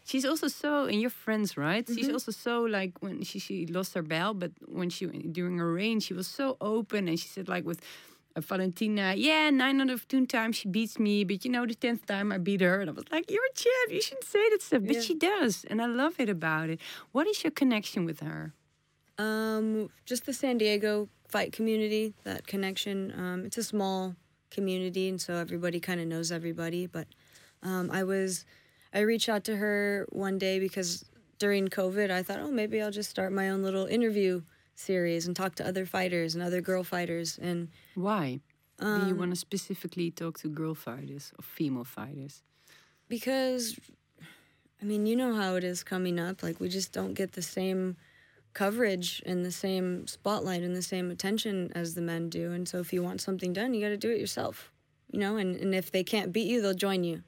She's also so, and you're friends, right? She's mm-hmm. also so like when she she lost her belt, but when she during her reign, she was so open, and she said like with. Valentina, yeah, nine out of ten times she beats me, but you know the tenth time I beat her, and I was like, "You're a champ, you shouldn't say that stuff," but Yeah. she does, and I love it about it. What is your connection with her? Um, just the San Diego fight community, that connection. Um, it's a small community, and so everybody kind of knows everybody. But um, I was, I reached out to her one day because during COVID, I thought, oh, maybe I'll just start my own little interview series and talk to other fighters and other girl fighters. And Why? Do you Um, want to specifically talk to girl fighters or female fighters? because, I mean, you know how it is coming up. Like, we just don't get the same coverage and the same spotlight and the same attention as the men do. And so, if you want something done, you got to do it yourself, you know? And, and if they can't beat you, they'll join you.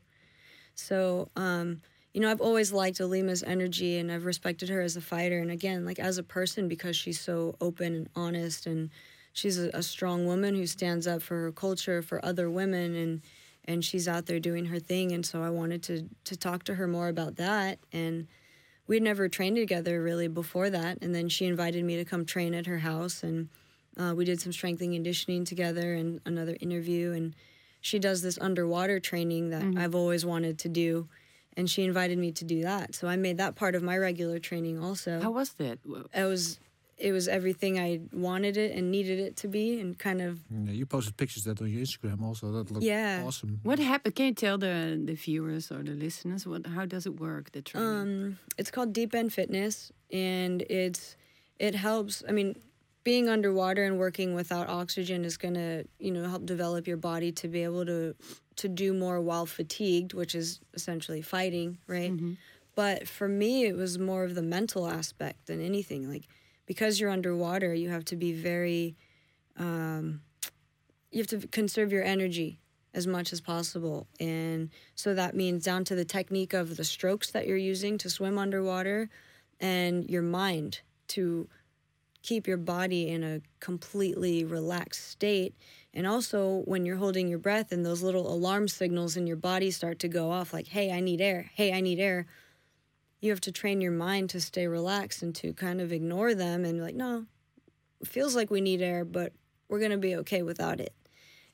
So, um, you know, I've always liked Ilima's energy and I've respected her as a fighter. And again, like as a person, because she's so open and honest and she's a, a strong woman who stands up for her culture, for other women, and and she's out there doing her thing. And so I wanted to to talk to her more about that. And we'd never trained together really before that. And then she invited me to come train at her house, and uh, we did some strength and conditioning together and another interview. And she does this underwater training that I've always wanted to do. And she invited me to do that. So I made that part of my regular training also How was that? It was it was everything I wanted it and needed it to be, and kind of Yeah, you posted pictures of that on your Instagram also. That looked Yeah. awesome. What happened? Can you tell the the viewers or the listeners what? How does it work? The training. um, it's called Deep End Fitness, and it's it helps. I mean, being underwater and working without oxygen is gonna you know help develop your body to be able to to do more while fatigued, which is essentially fighting, right? But for me, it was more of the mental aspect than anything. Like because you're underwater, you have to be very um, you have to conserve your energy as much as possible. And so that means down to the technique of the strokes that you're using to swim underwater and your mind to keep your body in a completely relaxed state. And also, when you're holding your breath and those little alarm signals in your body start to go off, like, hey, I need air, hey, I need air, you have to train your mind to stay relaxed and to kind of ignore them and, like, no, it feels like we need air, but we're going to be okay without it.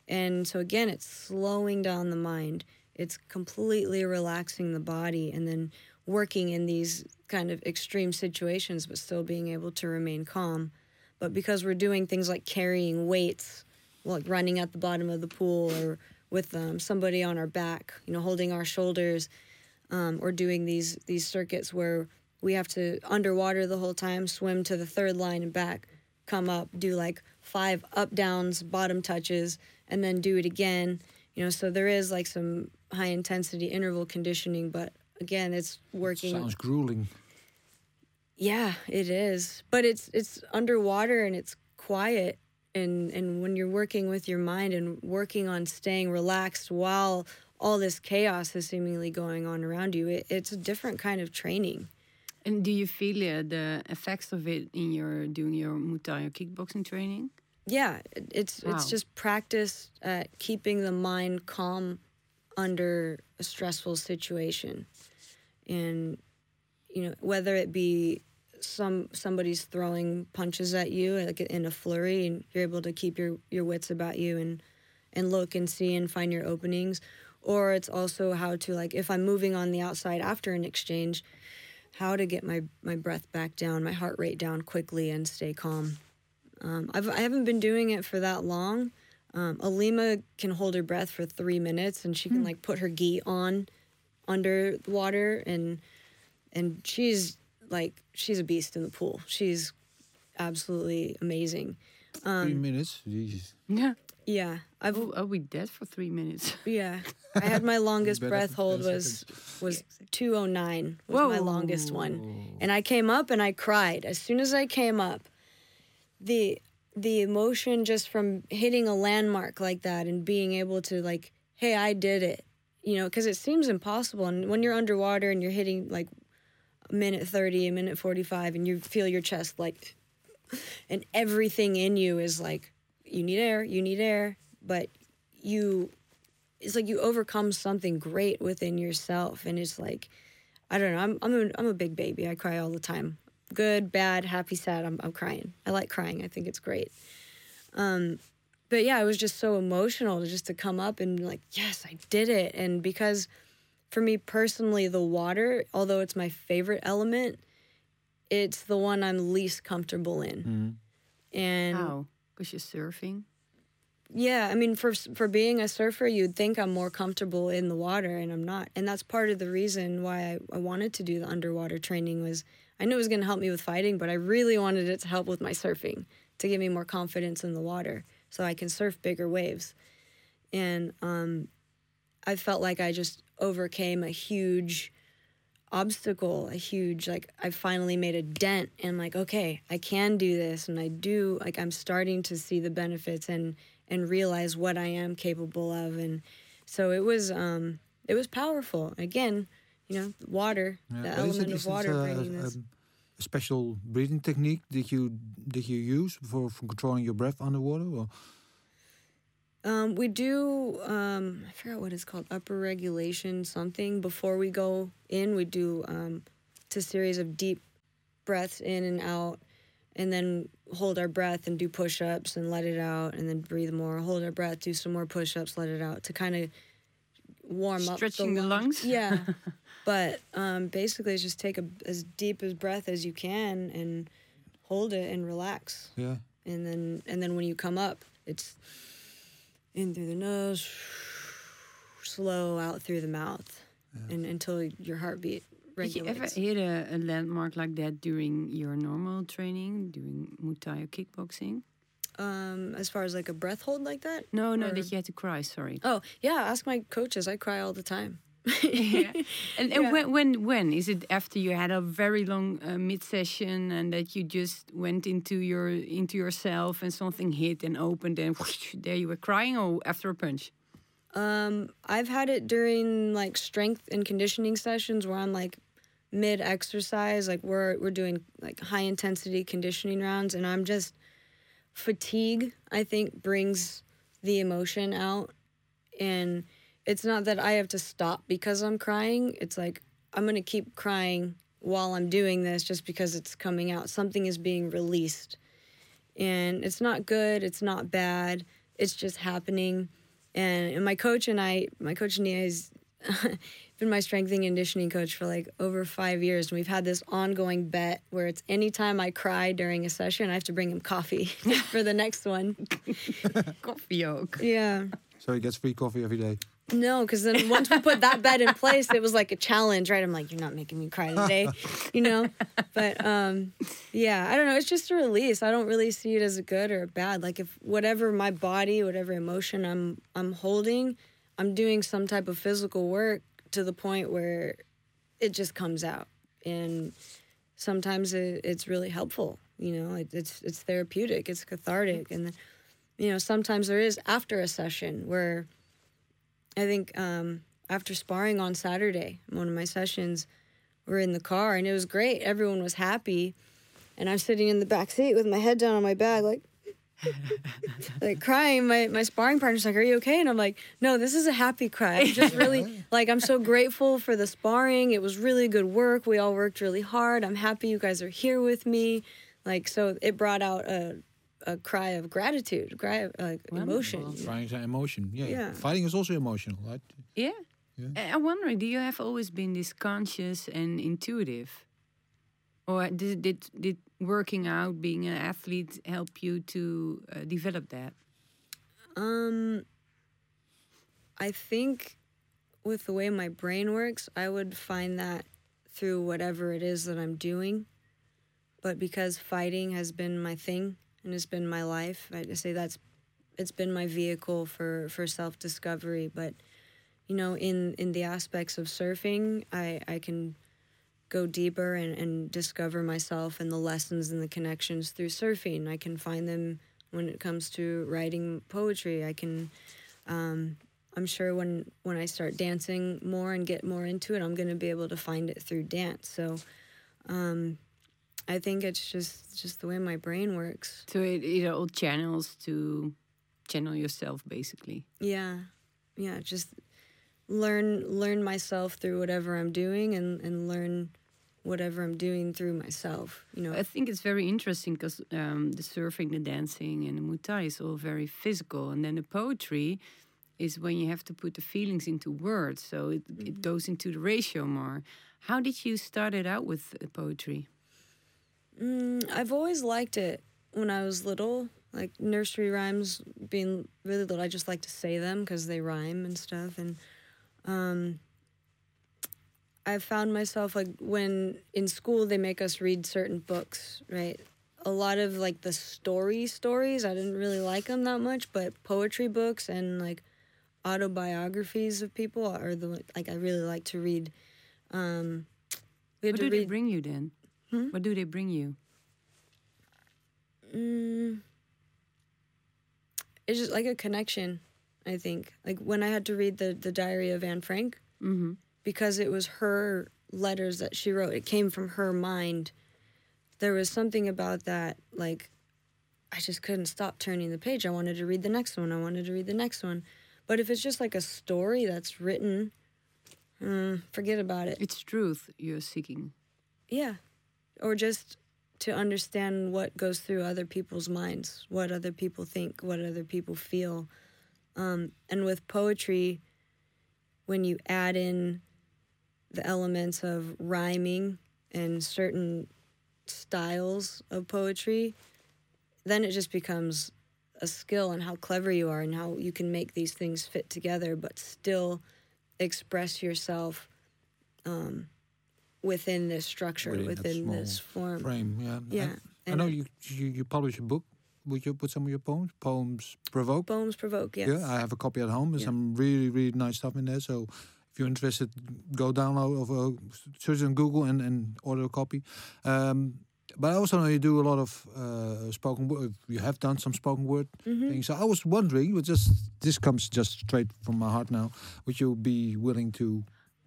And so again, it's slowing down the mind. It's completely relaxing the body and then working in these kind of extreme situations, but still being able to remain calm. But because we're doing things like carrying weights, like running at the bottom of the pool or with um, somebody on our back, you know, holding our shoulders, um, or doing these these circuits where we have to underwater the whole time, swim to the third line and back, come up, do like five up downs, bottom touches, and then do it again. You know, so there is like some high intensity interval conditioning, but again, it's working. Sounds grueling. Yeah, it is. But it's it's underwater and it's quiet and and when you're working with your mind and working on staying relaxed while all this chaos is seemingly going on around you, it, it's a different kind of training. And do you feel uh, the effects of it in your doing your Muay Thai or kickboxing training? Yeah, it's Wow. it's just practice at keeping the mind calm under a stressful situation, and you know whether it be some somebody's throwing punches at you like in a flurry, and you're able to keep your your wits about you and and look and see and find your openings, or it's also how to like if I'm moving on the outside after an exchange, how to get my my breath back down, my heart rate down quickly, and stay calm. Um, I've, I haven't been doing it for that long. Um, Ilima can hold her breath for three minutes, and she can like put her gi on under the water, and and she's like she's a beast in the pool. She's absolutely amazing. Um, Three minutes. Jesus. Yeah. Yeah, I've Oh, are we dead for three minutes? yeah. I had my longest breath hold was was two oh nine was my longest one, and I came up and I cried as soon as I came up. The the emotion just from hitting a landmark like that and being able to like, hey, I did it, you know, because it seems impossible. And when you're underwater and you're hitting like a minute thirty, a minute forty five, and you feel your chest like, and everything in you is like, you need air, you need air, but you it's like you overcome something great within yourself and it's like i don't know i'm i'm a, I'm a big baby i cry all the time good bad happy sad i'm, I'm crying i like crying i think it's great um but yeah it was just so emotional to just to come up and like yes i did it and because for me personally the water although it's my favorite element it's the one i'm least comfortable in mm-hmm. and How? Because you're surfing. yeah, I mean, for for being a surfer, you'd think I'm more comfortable in the water, and I'm not. And that's part of the reason why I, I wanted to do the underwater training was I knew it was going to help me with fighting, but I really wanted it to help with my surfing to give me more confidence in the water, so I can surf bigger waves. And um, I felt like I just overcame a huge obstacle, a huge like I finally made a dent and like, okay, I can do this and I do like I'm starting to see the benefits and and realize what I am capable of and so it was um it was powerful. Again, you know, water, the But element of water uh, bringing this. um, special breathing technique that you that you use for, for controlling your breath underwater? Or? Um, we do um, I forgot what it's called, upper regulation something. Before we go in, we do um, it's a series of deep breaths in and out, and then hold our breath and do push-ups and let it out, and then breathe more. Hold our breath, do some more push-ups, let it out to kind of warm up Stretching the lungs? Yeah, but um, basically, just take a, as deep as breath as you can and hold it and relax Yeah. and then and then when you come up it's in through the nose slow out through the mouth and until your heartbeat Did you ever hit a, a landmark like that during your normal training, doing Muay Thai or kickboxing? um as far as like a breath hold like that No, no, Or- that you had to cry. Sorry. oh yeah ask my coaches i cry all the time yeah. And, and Yeah. when, when when is it after you had a very long uh, mid session and that you just went into your into yourself and something hit and opened and whoosh, there you were crying or after a punch? Um, I've had it during like strength and conditioning sessions where I'm like mid exercise, like we're we're doing like high intensity conditioning rounds, and I'm just fatigue. I think brings the emotion out, and it's not that I have to stop because I'm crying. It's like I'm gonna keep crying while I'm doing this just because it's coming out. Something is being released, and it's not good. It's not bad. It's just happening and, and my coach and I, my coach Nia has been my strength and conditioning coach for like over five years, and we've had this ongoing bet where it's anytime I cry during a session, I have to bring him coffee for the next one. Coffee ook. Yeah. So he gets free coffee every day. No, because then once we put that bed in place, it was like a challenge, right? I'm like, you're not making me cry today, you know? But um, yeah, I don't know. It's just a release. I don't really see it as a good or a bad. Like if whatever my body, whatever emotion I'm I'm holding, I'm doing some type of physical work to the point where it just comes out, and sometimes it, it's really helpful. You know, it, it's it's therapeutic, it's cathartic, and you know sometimes there is after a session where I think um, after sparring on Saturday, one of my sessions, we're in the car and it was great. Everyone was happy, and I'm sitting in the back seat with my head down on my bag, like. like crying. My, my sparring partner's like are you okay? And i'm like no this is a happy cry. I'm just really like i'm so grateful for the sparring. It was really good work. We all worked really hard. I'm happy you guys are here with me. Like so it brought out a, a cry of gratitude cry of like emotion Wonderful. Crying is an emotion. Yeah, yeah. Yeah. Fighting is also emotional, right? Yeah. Yeah. I- I'm wondering, do you have always been this conscious and intuitive? Or did, did, did working out, being an athlete, help you to uh, develop that? Um, I think with the way my brain works, I would find that through whatever it is that I'm doing. But because fighting has been my thing and it's been my life, I say that's it's been my vehicle for for self discovery. But you know, in in the aspects of surfing, I I can go deeper and, and discover myself and the lessons and the connections through surfing. I can find them when it comes to writing poetry. I can, um, I'm sure when when I start dancing more and get more into it, I'm going to be able to find it through dance. So, um, I think it's just just the way my brain works. So it, it all channels to channel yourself, basically. Yeah, yeah. Just learn learn myself through whatever I'm doing, and and learn whatever I'm doing through myself. You know. I think it's very interesting because um, the surfing, the dancing, and the Muay Thai is all very physical, and then the poetry is when you have to put the feelings into words, so it, it goes into the ratio more. How did you start it out with uh, poetry? Mm, I've always liked it when I was little. Like nursery rhymes, being really little, I just like to say them because they rhyme and stuff. And um, I found myself like when in school they make us read certain books, right? A lot of like the story stories, I didn't really like them that much, but poetry books and like autobiographies of people are the like I really like to read. Um, we had What to they read. bring you then? Hmm? What do they bring you? Mm, it's just like a connection, I think. Like when I had to read the the diary of Anne Frank, hmm because it was her letters that she wrote. It came from her mind. There was something about that, like I just couldn't stop turning the page. I wanted to read the next one. I wanted to read the next one. But if it's just like a story that's written, mm, forget about it. It's truth you're seeking. Yeah. Or just to understand what goes through other people's minds, what other people think, what other people feel. Um, and with poetry, when you add in the elements of rhyming and certain styles of poetry, then it just becomes a skill and how clever you are and how you can make these things fit together but still express yourself um, within this structure, Within within this form. Frame, yeah. Yeah. I, I know you, you you publish a book. Would you put some of your poems? Poems provoke. Poems provoke, yes. Yeah, I have a copy at home. There's Yeah. some really, really nice stuff in there. So if you're interested, go download uh, search on Google and, and order a copy. Um, but I also know you do a lot of uh, spoken word. You have done some spoken word Mhm. things. So I was wondering, just this comes just straight from my heart now. Would you be willing to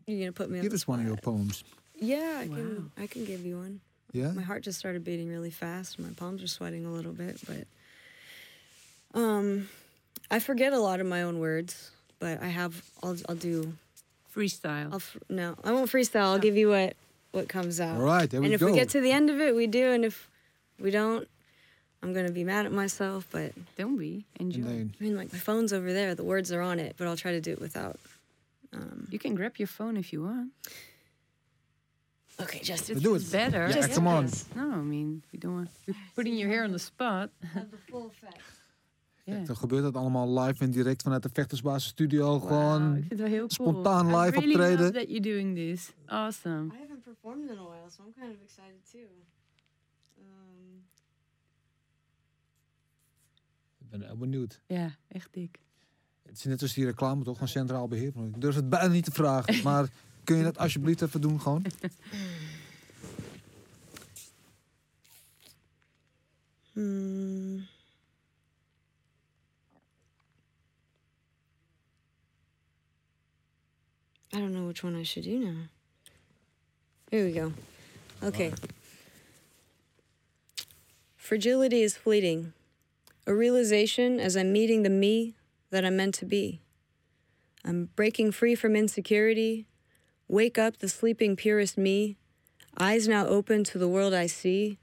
You're gonna put me on give us one of your poems? Yeah, I Wow. can. I can give you one. Yeah. My heart just started beating really fast. My palms are sweating a little bit, but um, I forget a lot of my own words. But I have. I'll. I'll do. Freestyle. I'll. fr- No, I won't freestyle. I'll give you what what comes out. All right, there we go. and if go. we get to the end of it, we do. And if we don't, I'm gonna be mad at myself. But Don't be. Enjoy. and then I mean, like my phone's over there. The words are on it, but I'll try to do it without. you can grab your phone if you want. Okay, just It do it. better. Yeah, come on. No, I mean, we don't want putting you here on the spot. have the full effect. Yeah. Dan gebeurt dat allemaal live en direct vanuit de Vechtersbasis studio. Wow, Gewoon ik vind het wel heel cool. spontaan I live really optreden. love that you're doing this. Awesome. I haven't performed in a while, so I'm kind of excited too. Um, Ik ben heel benieuwd. Ja, echt dik. Het is net als die reclame toch van Centraal Beheer. Ik durf het bijna niet te vragen. Maar Kun je dat alsjeblieft even doen gewoon? Hmm. I don't know which one I should do now. Here we go. Okay. Fragility is fleeting. A realization as I'm meeting the me that I'm meant to be. I'm breaking free from insecurity. Wake up the sleeping purest me. Eyes now open to the world I see.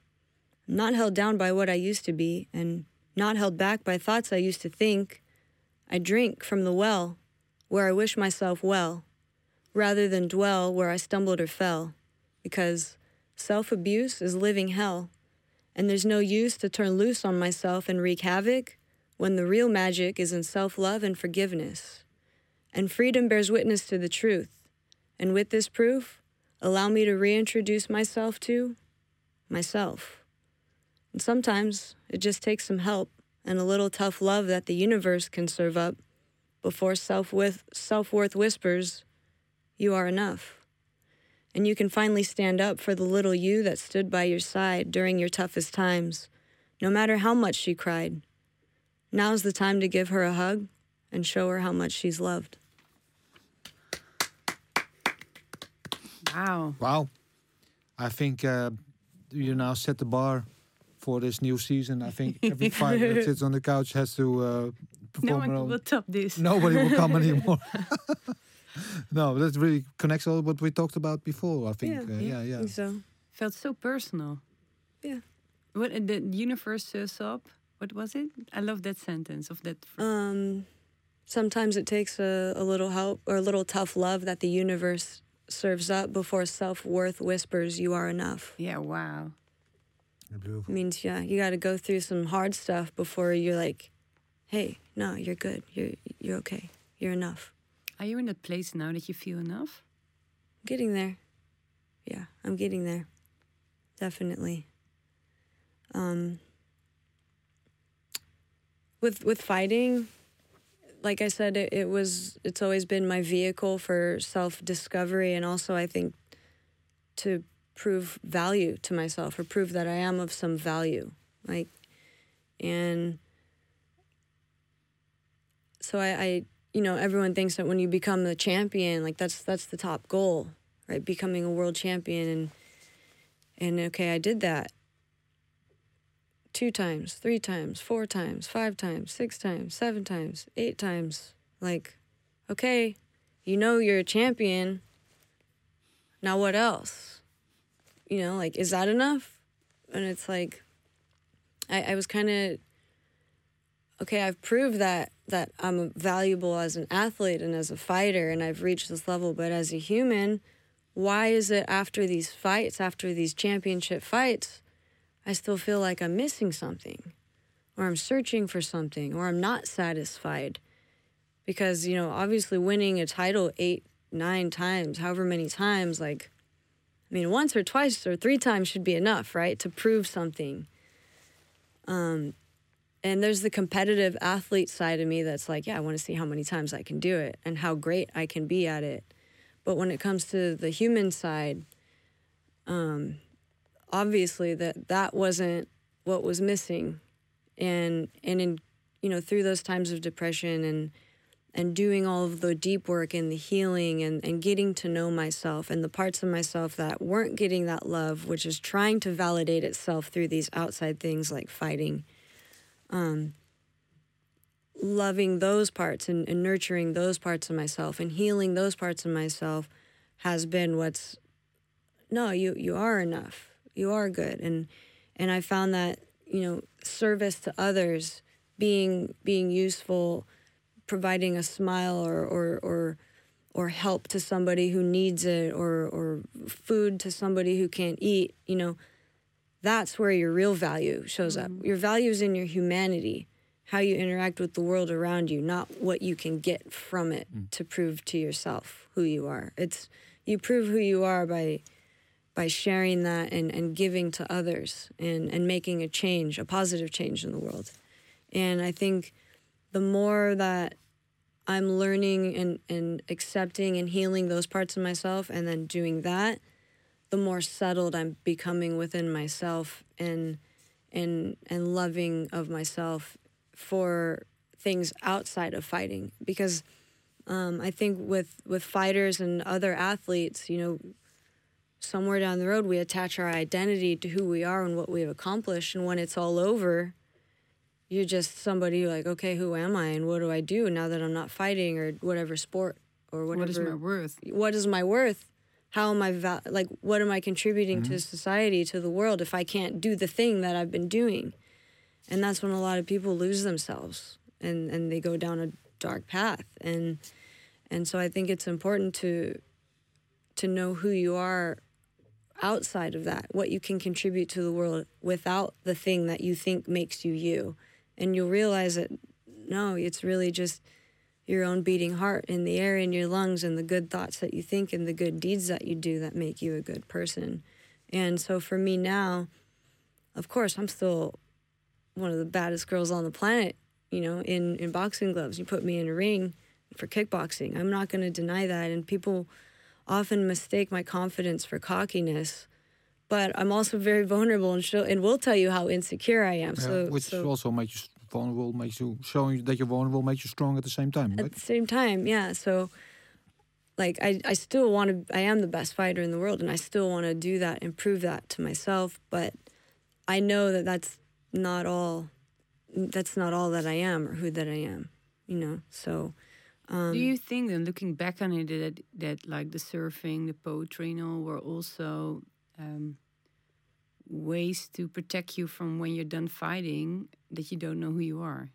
Not held down by what I used to be, and not held back by thoughts I used to think. I drink from the well where I wish myself well, rather than dwell where I stumbled or fell, because self abuse is living hell, and there's no use to turn loose on myself and wreak havoc when the real magic is in self love and forgiveness. And freedom bears witness to the truth, and with this proof, allow me to reintroduce myself to myself. And sometimes it just takes some help and a little tough love that the universe can serve up before self worth whispers, You are enough. And you can finally stand up for the little you that stood by your side during your toughest times, no matter how much she cried. Now's the time to give her a hug and show her how much she's loved. Wow. Wow. I think uh, you now set the bar for this new season. I think every fighter that sits on the couch has to uh, No one will top this. Nobody will come anymore. no, that really connects all what we talked about before. I think. Yeah. uh, yeah, yeah. think So, Felt so personal. Yeah. What uh, the universe uh, sob? What was it? I love that sentence of that. um, sometimes it takes a, a little help or a little tough love that the universe serves up before self worth whispers, You are enough. yeah. Wow. Beautiful. means yeah you got to go through some hard stuff before you're like hey no you're good you're you're okay you're enough Are you in that place now that you feel enough? i'm getting there yeah i'm getting there definitely um with with fighting like i said it, it was it's always been my vehicle for self discovery and also i think to prove value to myself or prove that i am of some value like and so I, I you know everyone thinks that when you become the champion like that's that's the top goal right? Becoming a world champion and and okay i did that two times three times four times five times six times seven times eight times. Like okay you know you're a champion. Now what else? You know like is that enough? And it's like i, I was kind of okay i've proved that that i'm valuable as an athlete and as a fighter and i've reached this level but as a human why is it after these fights after these championship fights i still feel like i'm missing something or i'm searching for something or i'm not satisfied. Because you know obviously winning a title eight nine times however many times like i mean once or twice or three times should be enough right to prove something. Um and there's the competitive athlete side of me that's like yeah i want to see how many times i can do it and how great i can be at it. But when it comes to the human side um obviously that that wasn't what was missing and and in you know through those times of depression and and doing all of the deep work and the healing and, and getting to know myself and the parts of myself that weren't getting that love, which is trying to validate itself through these outside things like fighting. Um, loving those parts and, and nurturing those parts of myself and healing those parts of myself has been what's no, you you are enough. You are good. And and I found that, you know, service to others, being being useful, providing a smile or or or or help to somebody who needs it or or food to somebody who can't eat, you know, that's where your real value shows up. Mm-hmm. Your value is in your humanity, how you interact with the world around you, not what you can get from it mm. to prove to yourself who you are. It's you prove who you are by by sharing that and, and giving to others and, and making a change, a positive change in the world. And I think the more that I'm learning and, and accepting and healing those parts of myself and then doing that, the more settled I'm becoming within myself and and and loving of myself for things outside of fighting because um, I think with with fighters and other athletes, you know, somewhere down the road we attach our identity to who we are and what we've accomplished, and when it's all over, you're just somebody like, okay, who am I and what do I do now that I'm not fighting or whatever sport or whatever. What is my worth? What is my worth? How am I val- like? What am I contributing to mm-hmm. society, to the world, if I can't do the thing that I've been doing? And that's when a lot of people lose themselves and and they go down a dark path. And and so I think it's important to to know who you are outside of that, what you can contribute to the world without the thing that you think makes you you. And you'll realize that no, it's really just your own beating heart in the air in your lungs and the good thoughts that you think and the good deeds that you do that make you a good person. And so for me now, of course, I'm still one of the baddest girls on the planet, you know, in, in boxing gloves. You put me in a ring for kickboxing. I'm not going to deny that. And people often mistake my confidence for cockiness. But I'm also very vulnerable and, show, and will tell you how insecure I am. Yeah, so, which so also makes you vulnerable, makes you showing that you're vulnerable, makes you strong at the same time. at the same time, yeah. So, like, I, I still want to, I am the best fighter in the world, and I still want to do that and prove that to myself. But I know that that's not all, that's not all that I am or who that I am, you know? So, um, Do you think then, looking back on it, that that like the surfing, the poetry, and all were also um, ways to protect you from when you're done fighting that you don't know who you are?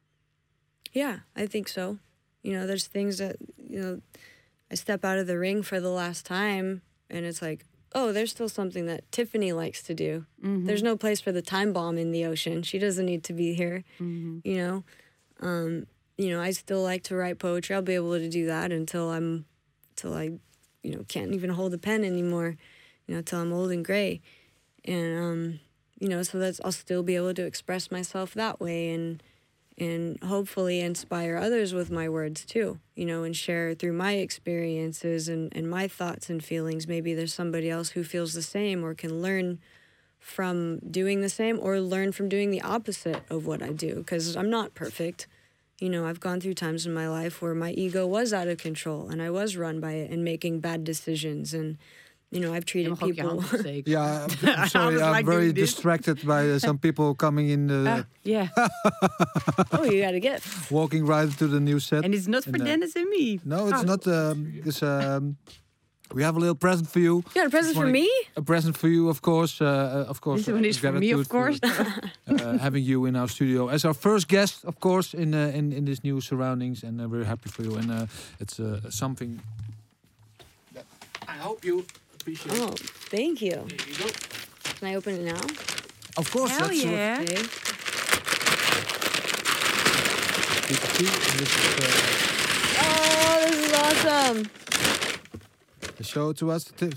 Yeah, I think so. You know, there's things that, you know, I step out of the ring for the last time and it's like, oh, there's still something that Tiffany likes to do. There's no place for the time bomb in the ocean. She doesn't need to be here, you know. Um, you know, I still like to write poetry. I'll be able to do that until I'm, until I, you know, can't even hold a pen anymore, you know, till I'm old and gray. And, um, you know, so that's, I'll still be able to express myself that way and, and hopefully inspire others with my words too, you know, and share through my experiences and, and my thoughts and feelings. Maybe there's somebody else who feels the same or can learn from doing the same or learn from doing the opposite of what I do because I'm not perfect. You know, I've gone through times in my life where my ego was out of control and I was run by it and making bad decisions. And, you know, I've treated mag ook je people. Yeah, I'm, I'm sorry, I'm like very distracted by uh, some people coming in, uh, Ah, yeah, oh, you got to get. walking right into the new set. and it's not for And, uh, Dennis and me. No, it's Ah. not. Um, it's, um, we have a little present for you. You got a present for me? A present for you, of course. Uh, uh, of course. This one uh, is for me, of course. uh, having you in our studio as our first guest, of course, in uh, in in these new surroundings, and uh, we're happy for you. And uh, it's uh, something that I hope you appreciate. Oh, thank you. There you go. Can I open it now? Of course, Hell that's yeah. Okay. what people see. And this is uh, Oh, this is awesome. A show to us. t-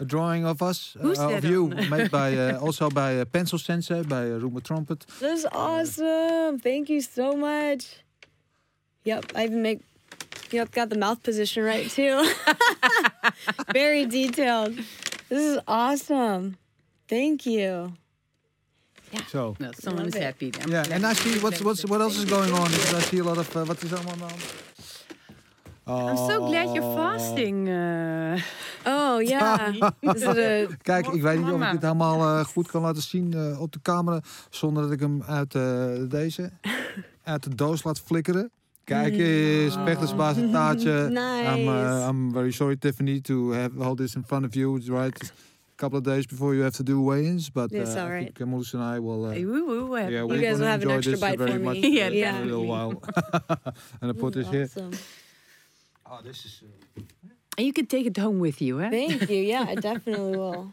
A drawing of us, uh, Who's of you, on? made by uh, also by uh, Pencil Sensei, by uh, Rooma Trumpet. This is awesome. Thank you so much. Yep, I even make. Yep, got the mouth position right too. Very detailed. This is awesome. Thank you. Yeah. So. No, someone is happy. I'm Yeah, and I see what's what's what else is going on because I see a lot of uh, what is allemaal aan I'm so glad you're fasting. Uh, Oh yeah. is it a? Kijk, ik weet niet of ik het helemaal eh, goed kan laten zien eh, op de camera zonder dat ik hem uit eh, deze uit de doos laat flikkeren. Kijk eens, vechtersbaas een taartje. I'm, uh, Nice. I'm very sorry, Tiffany, to have hold this in front of you. It's right, a couple of days before you have to do weigh-ins, but uh, It's all I right. think Moes and I will. Uh, hey, woo, woo, woo, yeah, You guys will have an extra bite for much me. Yeah, in yeah. a little while. and I put this here. Awesome. Oh, this is. And you can take it home with you, hè? Thank you. Yeah, I definitely will.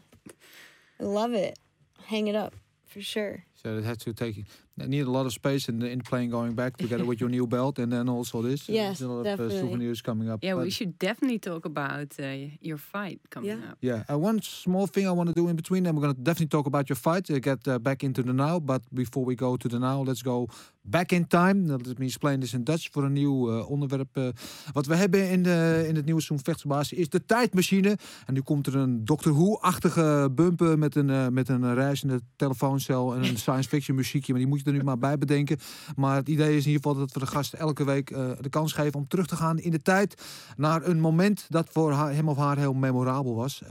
I love it. Hang it up for sure. So it had to take. I need a lot of space in the, in the plane going back together with your new belt and then also this. Yes, There's a lot of definitely. uh, souvenirs coming up. Yeah, we should definitely talk about uh, your fight coming Yeah. up. Yeah, uh, one small thing I want to do in between, and we're going to definitely talk about your fight, uh, get uh, back into the now. But before we go to the now, let's go back in time. Let me explain this in Dutch voor een nieuw uh, onderwerp. uh, wat we hebben in, de, in het nieuwe seizoen Vechtsbaas is de tijdmachine. En nu komt er een Doctor Who-achtige bumper met een, uh, met een reizende telefooncel en een science fiction muziekje. Maar die moet je er nu maar bij bedenken. Maar het idee is in ieder geval dat we de gasten elke week uh, de kans geven om terug te gaan in de tijd. Naar een moment dat voor haar, hem of haar heel memorabel was. Uh,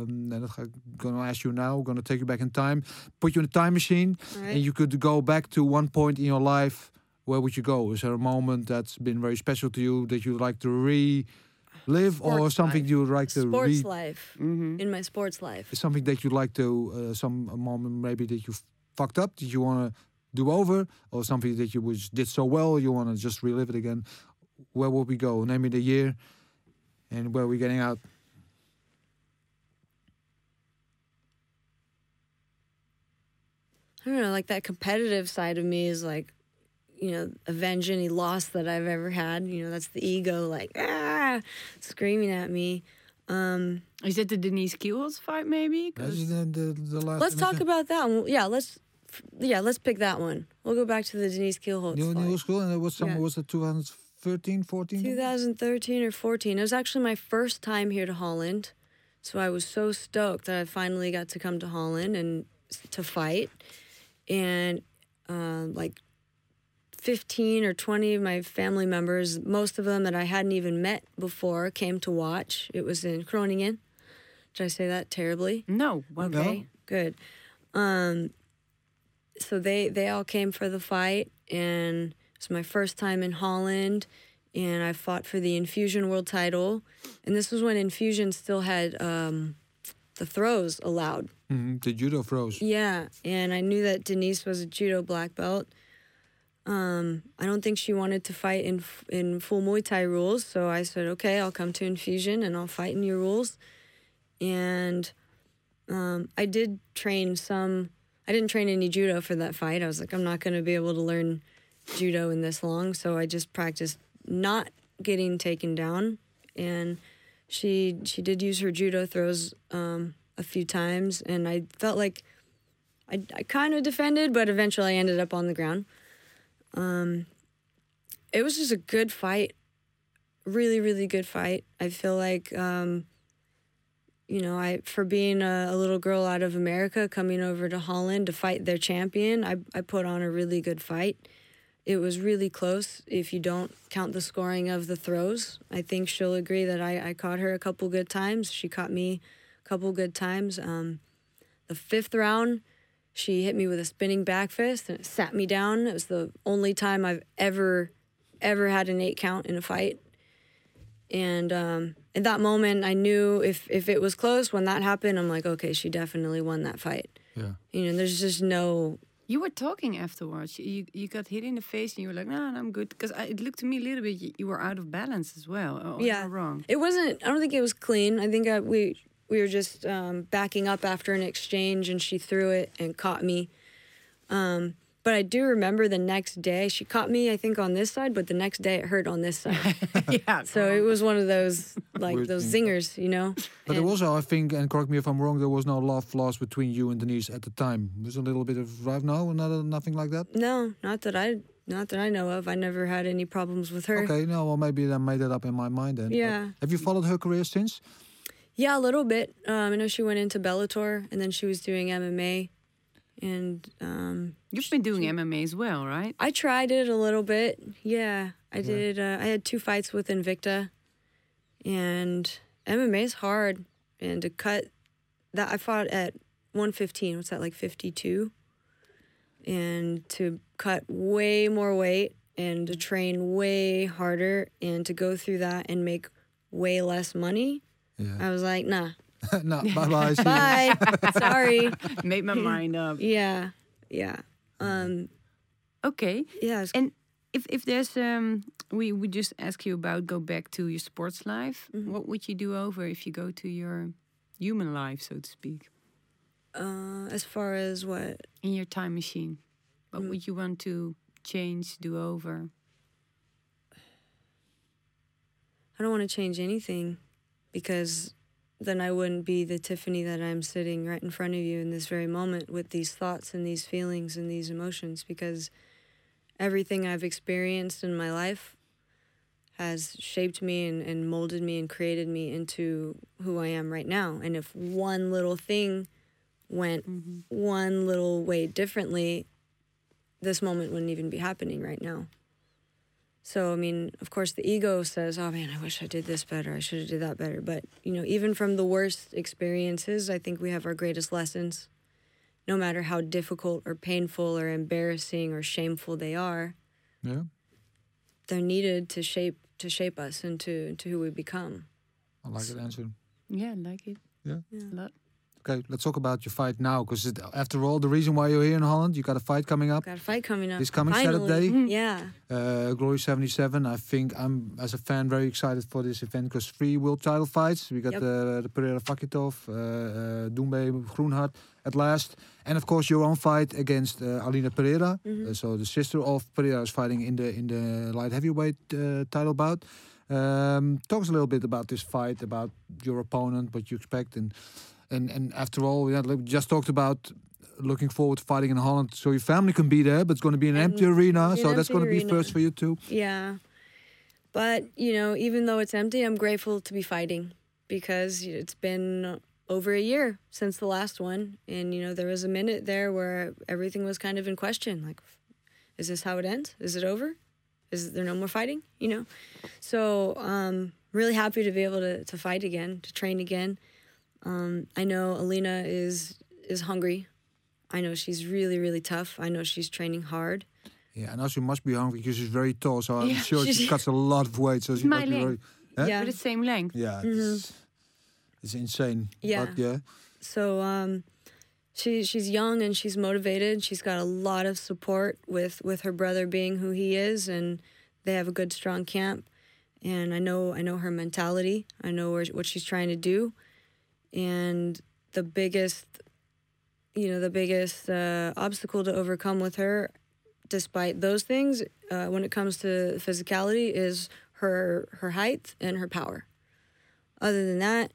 en dat ga ik gonna ask you now. Gonna take you back in time. Put you in a time machine. And you could go back to one point in your life. Where would you go? Is there a moment that's been very special to you that you'd like to relive, or Sports something life. you'd like to sports re- life. hmm In my sports life. something that you'd like to uh, some moment maybe that you fucked up that you want to do over, or something that you was did so well you want to just relive it again. Where would we go? Name me the year, and where are we getting out? I don't know, like that competitive side of me is like, you know, avenge any loss that I've ever had. You know, that's the ego, like ah, screaming at me. Um, Is it the Denise Kielholtz fight, maybe? That's 'Cause- the, the, the last. let's talk about that one. Yeah, let's, yeah, let's pick that one. We'll go back to the Denise Kielholtz New, fight. new school, and it was some Yeah. was it 2013, 14? 2013 or 14. It was actually my first time here to Holland. So I was so stoked that I finally got to come to Holland and to fight. And uh, like 15 or 20 of my family members, most of them that I hadn't even met before, came to watch. It was in Groningen. Did I say that terribly? no. Well, No. Good. Um, so they they all came for the fight, and it's my first time in Holland, and I fought for the Enfusion World Title, and this was when Enfusion still had um, the throws allowed. Mhm, the judo throws. Yeah, and I knew that Denise was a judo black belt. Um, I don't think she wanted to fight in in full Muay Thai rules, so I said, "Okay, I'll come to Enfusion and I'll fight in your rules." And um, I did train some. I didn't train any judo for that fight. I was like, I'm not going to be able to learn judo in this long, so I just practiced not getting taken down. And she she did use her judo throws um, a few times, and I felt like I, I kind of defended, but eventually I ended up on the ground. Um, it was just a good fight, really, really good fight. I feel like, um, you know, I for being a, a little girl out of America coming over to Holland to fight their champion, I I put on a really good fight. It was really close if you don't count the scoring of the throws. I think she'll agree that I, I caught her a couple good times. She caught me a couple good times. Um, the fifth round, she hit me with a spinning back fist and it sat me down. It was the only time I've ever, ever had an eight count in a fight. And um, at that moment, I knew if, if it was close, when that happened, I'm like, okay, she definitely won that fight. Yeah. You know, there's just no You were talking afterwards. You you got hit in the face, and you were like, "No, no I'm good." Because it looked to me a little bit you, you were out of balance as well. Or Yeah. wrong. It wasn't. I don't think it was clean. I think I, we we were just um, backing up after an exchange, and she threw it and caught me. Um, but I do remember the next day she caught me. I think on this side, but the next day it hurt on this side. yeah. so it was one of those like Weird those thing. zingers, you know. But there And- was, I think, and correct me if I'm wrong, there was no love lost between you and Denise at the time. Was a little bit of right now, another nothing like that. no, not that I not that I know of. I never had any problems with her. Okay, no, well maybe I made that up in my mind then. But Yeah. Have you followed her career since? Yeah, a little bit. Um, I know she went into Bellator, and then she was doing MMA, and um, You've been doing MMA as well, right? I tried it a little bit. Yeah, I did. Uh, I had two fights with Invicta, and MMA is hard. And to cut that, I fought at 115. What's that like 52? And to cut way more weight and to train way harder and to go through that and make way less money. Yeah. I was like, nah, no, bye bye. see you. bye. Sorry. Made my mind up. Yeah, yeah, um, Okay. yeah. And if if there's um, we we just ask you about go back to your sports life. Mm-hmm. What would you do over if you go to your human life, so to speak, Uh, as far as what in your time machine? What would you want to change, do over? I don't want to change anything because then I wouldn't be the Tiffany that I'm sitting right in front of you in this very moment with these thoughts and these feelings and these emotions because everything I've experienced in my life has shaped me and, and molded me and created me into who I am right now. And if one little thing went mm-hmm. one little way differently, this moment wouldn't even be happening right now. So I mean, of course, the ego says, "Oh man, I wish I did this better. I should have did that better." But you know, even from the worst experiences, I think we have our greatest lessons. No matter how difficult or painful or embarrassing or shameful they are, Yeah. they're needed to shape to shape us into to who we become. I like that answer. Yeah, I like it. Yeah. A lot. Okay, let's talk about your fight now, because after all, the reason why you're here in Holland, you got a fight coming up. Got a fight coming up. This coming Finally. Saturday? Yeah. Uh, Glory 77. I think I'm, as a fan, very excited for this event because three world title fights. We got Yep. the, the Pereira Vakhitov, uh, uh, Groenhart at last. And of course, your own fight against uh, Aline Pereira. Mm-hmm. Uh, so the sister of Pereira is fighting in the in the light heavyweight uh, title bout. Um, talk us a little bit about this fight, about your opponent, what you expect, and and and after all, yeah, like we just talked about looking forward to fighting in Holland, so your family can be there, but it's going to be an And empty arena, an so that's going to be first for you too. Yeah. But, you know, even though it's empty, I'm grateful to be fighting because it's been over a year since the last one. And, you know, there was a minute there where everything was kind of in question. Like, is this how it ends? Is it over? Is there no more fighting? You know? So, um, really happy to be able to, to fight again, to train again. Um, I know Aline is is hungry. I know she's really, really tough. I know she's training hard. Yeah, and also you must be hungry because she's very tall, so I'm Yeah, sure she cuts a lot of weight. So she My must be very. length. Yeah. We're the same length. Yeah, it's, it's insane. Yeah. but yeah, So um, she she's young and she's motivated. She's got a lot of support with with her brother being who he is, and they have a good strong camp. And I know I know her mentality. I know where, what she's trying to do, and the biggest, you know, the biggest uh, obstacle to overcome with her, despite those things, uh, when it comes to physicality, is her her height and her power. Other than that,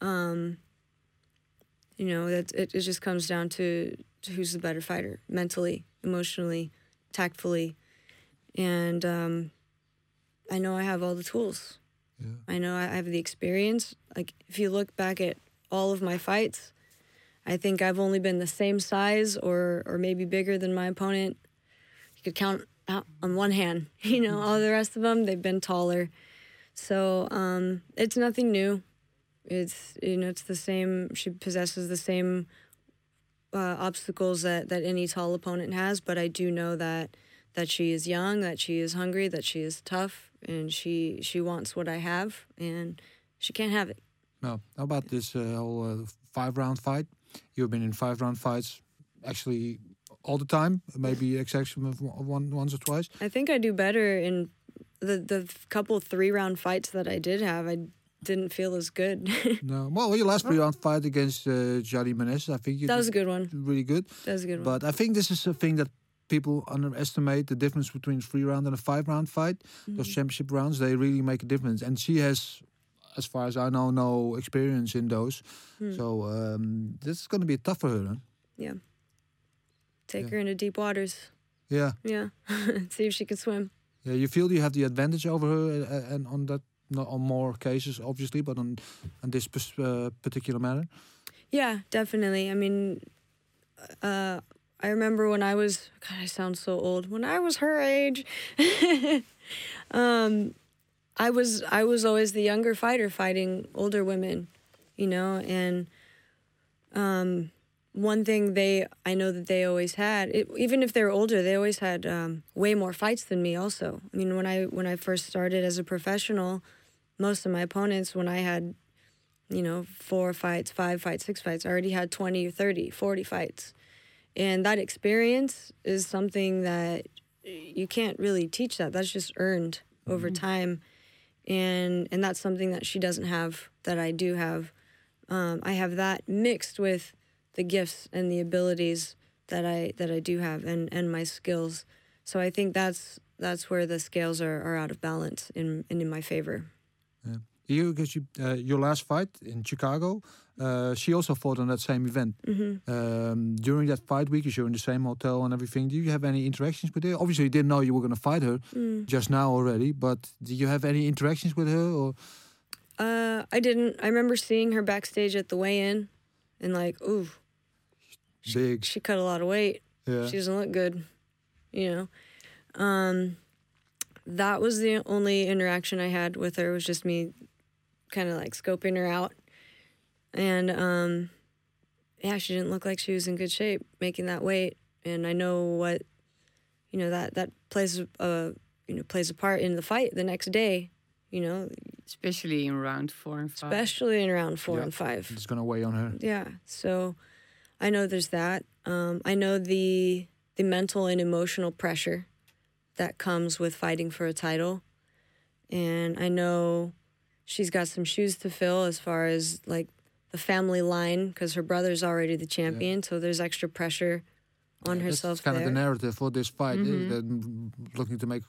um, you know that it, it just comes down to, to who's the better fighter mentally emotionally tactfully and um, i know i have all the tools yeah. i know i have the experience. Like if you look back at all of my fights i think i've only been the same size or or maybe bigger than my opponent. You could count out on one hand you know all the rest of them they've been taller. So um, it's nothing new. It's you know it's the same she possesses the same uh, obstacles that that any tall opponent has but i do know that that she is young that she is hungry that she is tough and she she wants what i have and she can't have it Now, how about this uh, whole uh, five round fight? You've been in five round fights actually all the time, maybe exception of one, once or twice. i think i do better in the the couple three round fights that i did have i didn't feel as good No, well, your last three round fight against uh, Jari Menez, I think you that was a good one really good. that was a good one But I think this is a thing that people underestimate the difference between three round and a five round fight. Mm-hmm. Those championship rounds, they really make a difference. And she has, as far as I know, no experience in those. Hmm. So um, this is going to be tough for her. Huh? yeah take Yeah. her into deep waters Yeah. yeah see if she can swim Yeah, you feel you have the advantage over her, uh, and on that, not on more cases, obviously, but on on this uh, particular matter. Yeah, definitely. I mean, uh, I remember when I was God, I sound so old. When I was her age, um, I was I was always the younger fighter fighting older women, you know, and um, one thing they I know that they always had, it, even if they were older, they always had um, way more fights than me. Also, I mean, when I when I first started as a professional, most of my opponents, when I had you know, four fights, five fights, six fights. I already had 20 or 30, 40 fights. And that experience is something that you can't really teach that. That's just earned over time. And and that's something that she doesn't have that I do have. Um, I have that mixed with the gifts and the abilities that I that I do have and and my skills. So I think that's that's where the scales are, are out of balance in and in my favor. You, because you, uh, your last fight in Chicago, uh, she also fought on that same event. hmm Um, during that fight week, you're in the same hotel and everything. Do you have any interactions with her? Obviously, you didn't know you were going to fight her Mm. just now already, but do you have any interactions with her? Or Uh, I didn't. I remember seeing her backstage at the weigh-in, and like, ooh, big? she cut a lot of weight. Yeah. She doesn't look good, you know. Um, that was the only interaction I had with her. Was just me, kind of like scoping her out, and um, yeah, she didn't look like she was in good shape making that weight. And I know what, you know that that plays a you know plays a part in the fight the next day. You know, Especially in round four and five. especially in round four Yeah. and five. It's going to weigh on her. Yeah. So I know there's that. Um, I know the the mental and emotional pressure that comes with fighting for a title. And I know she's got some shoes to fill as far as like the family line because her brother's already the champion. So there's extra pressure on herself That's kind there. of the narrative for this fight. eh, Mhm. that m- looking to make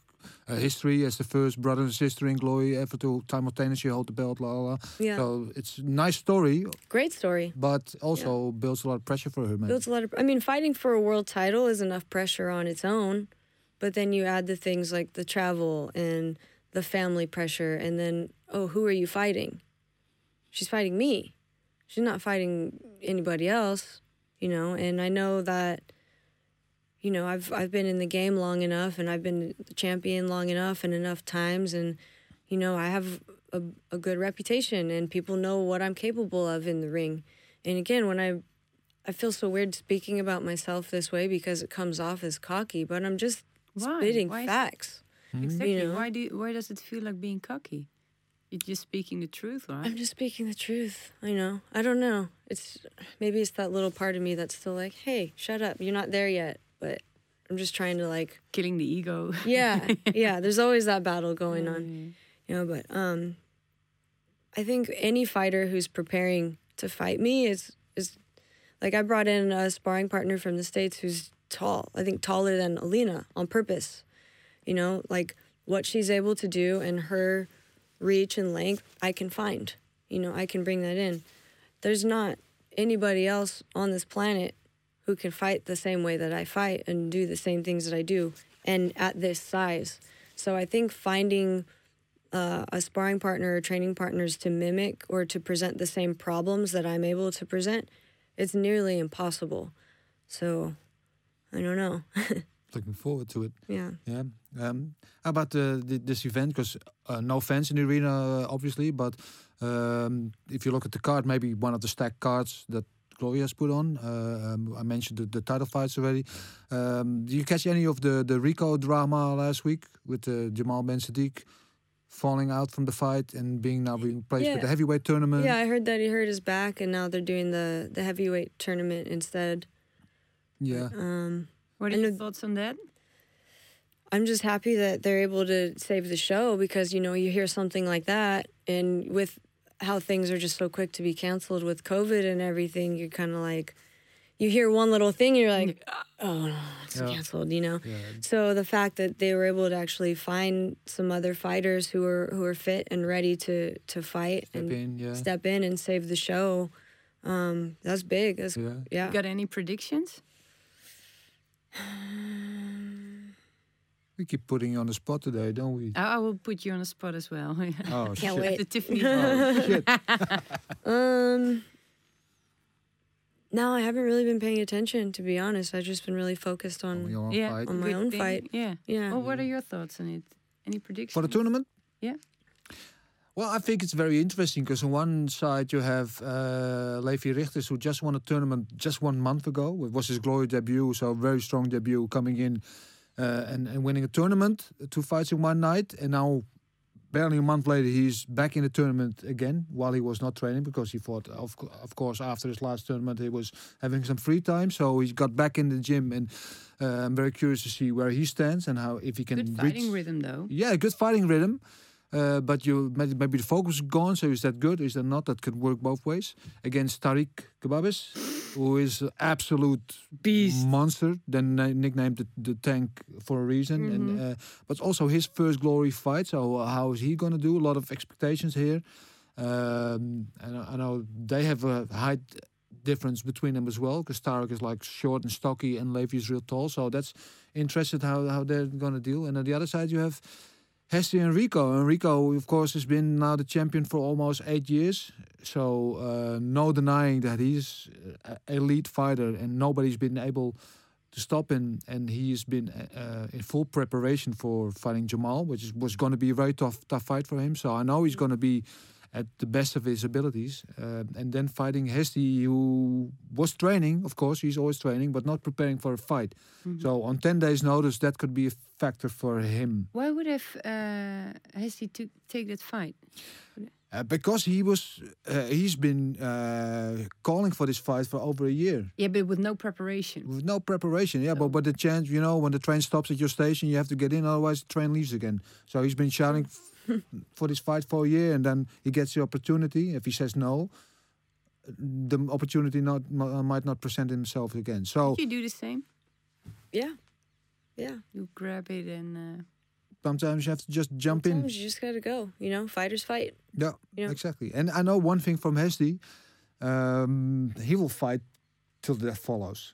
uh, history as the first brother and sister in glory ever to simultaneously hold the belt. La, la, la. yeah. So it's a nice story, Great story. but also builds a lot of pressure for her. Man. builds a lot of i mean fighting for a world title is enough pressure on its own but then you add the things like the travel and the family pressure and then oh who are you fighting she's fighting me she's not fighting anybody else you know and i know that you know i've i've been in the game long enough and i've been the champion long enough and enough times and you know i have a, a good reputation and people know what i'm capable of in the ring and again when i I feel so weird speaking about myself this way because it comes off as cocky, but I'm just Why? spitting Why facts. Exactly. You know? Why do? you, Why does it feel like being cocky? You're just speaking the truth, right? I'm just speaking the truth. I know. I don't know. It's maybe it's that little part of me that's still like, "Hey, shut up. You're not there yet." But I'm just trying to like, Killing the ego. yeah, yeah. There's always that battle going on. Mm. you know but um i think any fighter who's preparing to fight me is is like i brought in a sparring partner from the states who's tall i think taller than aline on purpose you know like what she's able to do and her reach and length i can find you know i can bring that in there's not anybody else on this planet who can fight the same way that i fight and do the same things that i do and at this size so i think finding uh, a sparring partner or training partners to mimic or to present the same problems that I'm able to present, it's nearly impossible. So, I don't know. Looking forward to it. yeah. Yeah. Um, how about the, the, this event? Because uh, no fans in the arena, uh, obviously, but um, if you look at the card, maybe one of the stacked cards that Glory has put on. Uh, um, I mentioned the, the title fights already. Um, do you catch any of the, the Rico drama last week with uh, Jamal Ben Saddik falling out from the fight and being now being placed with Yeah. the heavyweight tournament? Yeah, I heard that he hurt his back and now they're doing the, the heavyweight tournament instead. Yeah. Um, What are your thoughts on that? I'm just happy that they're able to save the show because, you know, you hear something like that and with how things are just so quick to be canceled with COVID and everything, you're kind of like, you hear one little thing, you're like, oh no, it's Yeah. canceled, you know? Yeah. So the fact that they were able to actually find some other fighters who are who are fit and ready to to fight Step and in, yeah. step in and save the show, um, that's big. That's Yeah. yeah. Got any predictions? We keep putting you on the spot today, don't we? I, I will put you on the spot as well. Oh, Can't shit. wait. the Tiffany. Oh, shit. Um. No, I haven't really been paying attention to be honest. I've just been really focused On on your own yeah, fight. On my good own thing. fight. Yeah. yeah. Well, what are your thoughts on it? Any predictions? For the tournament? Yeah. Well, I think it's very interesting because on one side you have uh, Levi Rigters, who just won a tournament just one month ago. It was his glory debut, so very strong debut coming in uh, and, and winning a tournament, two fights in one night. And now, barely a month later, he's back in the tournament again while he was not training because he thought, of, of course, after his last tournament, he was having some free time. So he got back in the gym and uh, I'm very curious to see where he stands and how if he can Good reach- fighting rhythm, though. yeah, good fighting rhythm. Uh, but you maybe, maybe the focus is gone. So is that good? Is that not? That could work both ways against Tarik Khbabez. Who is an absolute Beast. monster. Then nicknamed the, the tank for a reason. Mhm. And uh, but also his first glory fight. So how is he going to do? A lot of expectations here. Um, and I I know they have a height difference between them as well. Because Tarek is like short and stocky, and Levi is real tall. So that's interested how how they're going to deal. And on the other side, you have. Hesdy and Rico. And Rico, of course, has been now the champion for almost eight years. So uh, no denying that he's an elite fighter, and nobody's been able to stop him. And he's been uh, in full preparation for fighting Jamal, which was going to be a very tough, tough fight for him. So I know he's going to be at the best of his abilities. Uh, and then fighting Hesdy, who was training, of course, he's always training, but not preparing for a fight. Mhm. So on ten days' notice, that could be a factor for him. Why would have uh, to take that fight? Uh, because he was, uh, he's been uh, calling for this fight for over a year Yeah, but with no preparation. with no preparation. Yeah, So- but but the chance, you know, when the train stops at your station, you have to get in, otherwise the train leaves again. So he's been shouting f- for this fight for a year, and then he gets the opportunity. If he says no, the opportunity not mi- might not present himself again. So you do the same. Yeah. Yeah. You grab it and uh, sometimes you have to just jump in. Sometimes you just gotta go. You know, fighters fight. Yeah, Yeah. exactly. And I know one thing from Hesdy, um, he will fight till death follows.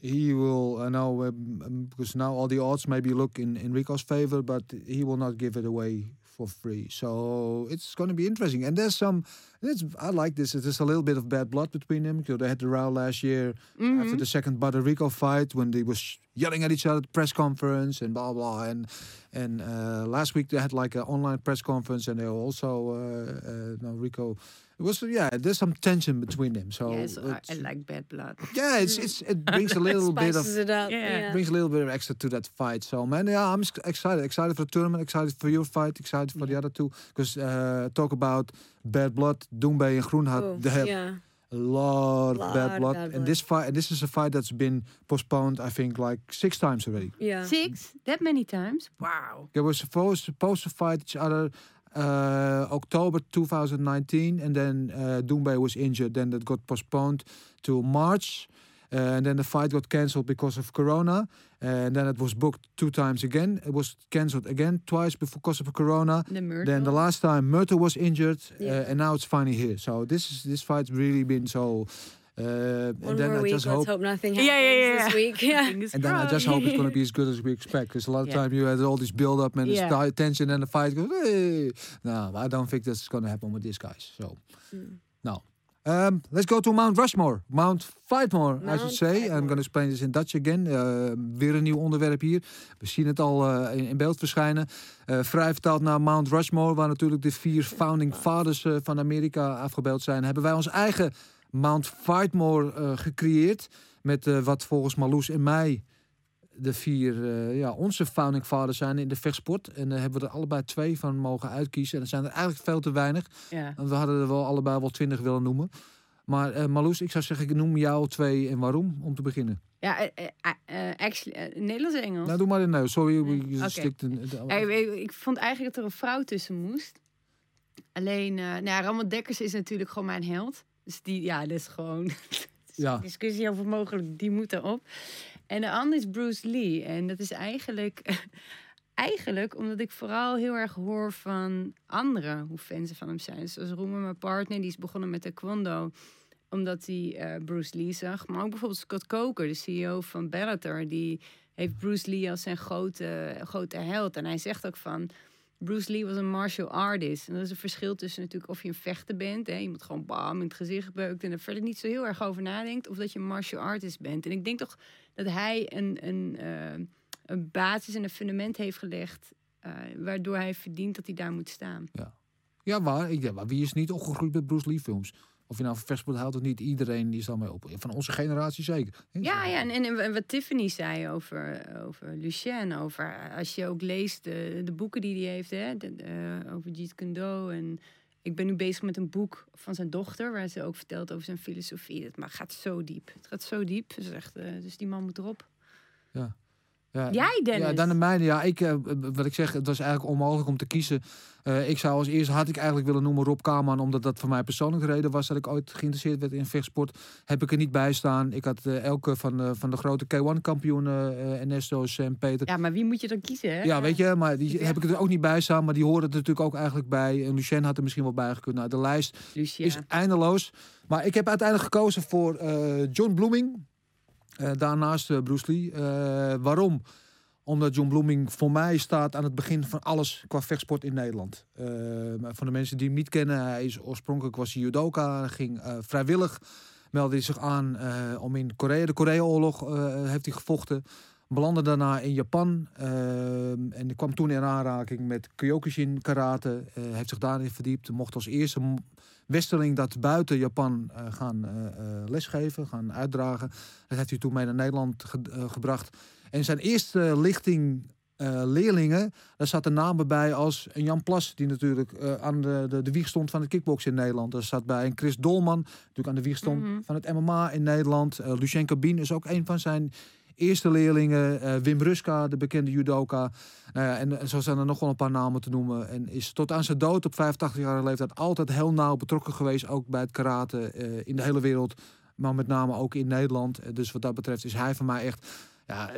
He will, I know, um, um, because now all the odds maybe look in, in Rico's favor, but he will not give it away for free. So it's going to be interesting. And there's some, it's, I like this. There's a little bit of bad blood between them. because They had the row last year after mhm. the second Puerto Rico fight when they was yelling at each other at the press conference and blah blah and and uh, last week they had like an online press conference and they also uh, uh, no Rico it was yeah there's some tension between them so yes, I, I like bad blood. yeah it's, it's it brings a little bit of Spices it up. Yeah. Yeah. brings a little bit of extra to that fight. So man, yeah, I'm excited. Excited for the tournament. Excited for your fight. Excited for the other two. Because uh, talk about bad blood. Doumbé and Groenhart. Oh, they have yeah. a lot, of Lot bad blood. bad And this fight, and this is a fight that's been postponed. I think like six times already. Yeah. Six? That many times? Wow. They were supposed supposed to fight each other. Uh, October 2019, and then uh, was injured. Then that got postponed to March, uh, and then the fight got cancelled because of Corona. And then it was booked two times again. It was cancelled again twice before because of Corona. The. Then the last time Murthel was injured, Yeah. uh, and now it's finally here. So this is this fight's really been so. Uh, One and then I week. just hope hope nothing Yeah, happens yeah, yeah, this yeah. week. Yeah. Fingers and then I just hope it's going to be as good as we expect. Because a lot of Yeah. time you had all this build up and Yeah. this tension, and the fight goes. Hey. No, I don't think that's going to happen with these guys. So Mm. no. Um, let's go to Mount Rushmore. Mount Fightmore, I should Mount say. I'm going to explain this in Dutch again. Uh, weer een nieuw onderwerp hier. We zien het al uh, in, in beeld verschijnen. Uh, vrij vertaald naar Mount Rushmore, waar natuurlijk de vier founding fathers uh, van Amerika afgebeeld zijn. Hebben wij ons eigen Mount Fightmore uh, gecreëerd. Met uh, wat volgens Marloes en mij de vier uh, ja, onze founding fathers zijn in de vechtsport. En daar hebben we er allebei twee van mogen uitkiezen. En dat zijn er eigenlijk veel te weinig. Ja. We hadden er wel allebei wel twintig willen noemen. Maar uh, Marloes, ik zou zeggen, ik noem jou twee en waarom om te beginnen. Ja, eh, eh, eh, actually, eh, Nederlands en Engels. Nou, doe maar in Nederlands. Sorry, stikt een- de- Ja, ik, ik- vond eigenlijk dat er een vrouw tussen moest. Alleen, eh nou ja, Ramon Dekkers is natuurlijk gewoon mijn held. Dus die, ja, dat is gewoon Ja. discussie over mogelijk, die moet erop. En de ander is Bruce Lee. En dat is eigenlijk, eigenlijk omdat ik vooral heel erg hoor van anderen hoe fan ze van hem zijn. Zoals Roemer, mijn partner, die is begonnen met taekwondo omdat hij eh, Bruce Lee zag. Maar ook bijvoorbeeld Scott Coker, de CEO van Bellator, die heeft Bruce Lee als zijn grote, grote held. En hij zegt ook van, Bruce Lee was een martial artist. En dat is een verschil tussen natuurlijk of je een vechter bent, hè, iemand gewoon bam in het gezicht beukt en er verder niet zo heel erg over nadenkt, of dat je een martial artist bent. En ik denk toch dat hij een, een, eh, een basis en een fundament heeft gelegd, eh, waardoor hij verdient dat hij daar moet staan. Ja, waar. Ik denk, maar wie is niet opgegroeid met Bruce Lee films? Of je nou van vechtsport houdt of niet, iedereen die is daarmee op. Van onze generatie zeker. Ja, ja en, en, en wat Tiffany zei over, over Lucien, over als je ook leest de, de boeken die hij heeft, hè, de- over Jeet Kune. En ik ben nu bezig met een boek van zijn dochter, waar ze ook vertelt over zijn filosofie. Het maar gaat zo diep. Het gaat zo diep. Ze zegt, eh, dus die man moet erop. Ja, Ja, Jij, Dennis? Ja, dan de mijne. Ja, ik, eh, wat ik zeg, het was eigenlijk onmogelijk om te kiezen. Eh, ik zou als eerste had ik eigenlijk willen noemen Rob Kaman, omdat dat voor mij persoonlijk de reden was dat ik ooit geïnteresseerd werd in vechtsport. Heb ik er niet bij staan. Ik had eh, elke van, de van de grote K1-kampioenen, uh, Ernesto, Sam, Peter. Ja, maar wie moet je dan kiezen? Hè? Ja, weet je, maar die heb ik er ook niet bij staan. Maar die horen er natuurlijk ook eigenlijk bij. En Lucien had er misschien wel bij gekund. Nou, de lijst Lucia. is eindeloos. Maar ik heb uiteindelijk gekozen voor John Blooming. Eh, daarnaast eh, Bruce Lee. Eh, waarom? Omdat John Blooming voor mij staat aan het begin van alles qua vechtsport in Nederland. Maar van de mensen die hem niet kennen, hij is oorspronkelijk was judoka, ging eh, vrijwillig, meldde hij zich aan om in Korea, de Koreaoorlog heeft hij gevochten. Belandde daarna in Japan en kwam toen in aanraking met Kyokushin karate. heeft zich daarin verdiept. Mocht als eerste westerling dat buiten Japan eh, gaan eh, eh, lesgeven, gaan uitdragen. Dat heeft hij toen mee naar Nederland ge- gebracht. En zijn eerste lichting eh, leerlingen, daar zaten namen bij als een Jan Plas, die natuurlijk aan de, de, de wieg stond van het kickboksen in Nederland. Er zat bij een Chris Dolman, natuurlijk aan de wieg stond Mhm. van het MMA in Nederland. Eh Lucien Cabine is ook een van zijn eerste leerlingen. Eh, Wim Ruska, de bekende judoka. Ja, en, zo zijn er nog wel een paar namen te noemen. En is tot aan zijn dood op 85-jarige leeftijd altijd heel nauw betrokken geweest. Ook bij het karate eh, in de hele wereld. Maar met name ook in Nederland. Eh, Dus wat dat betreft is hij voor mij echt ja,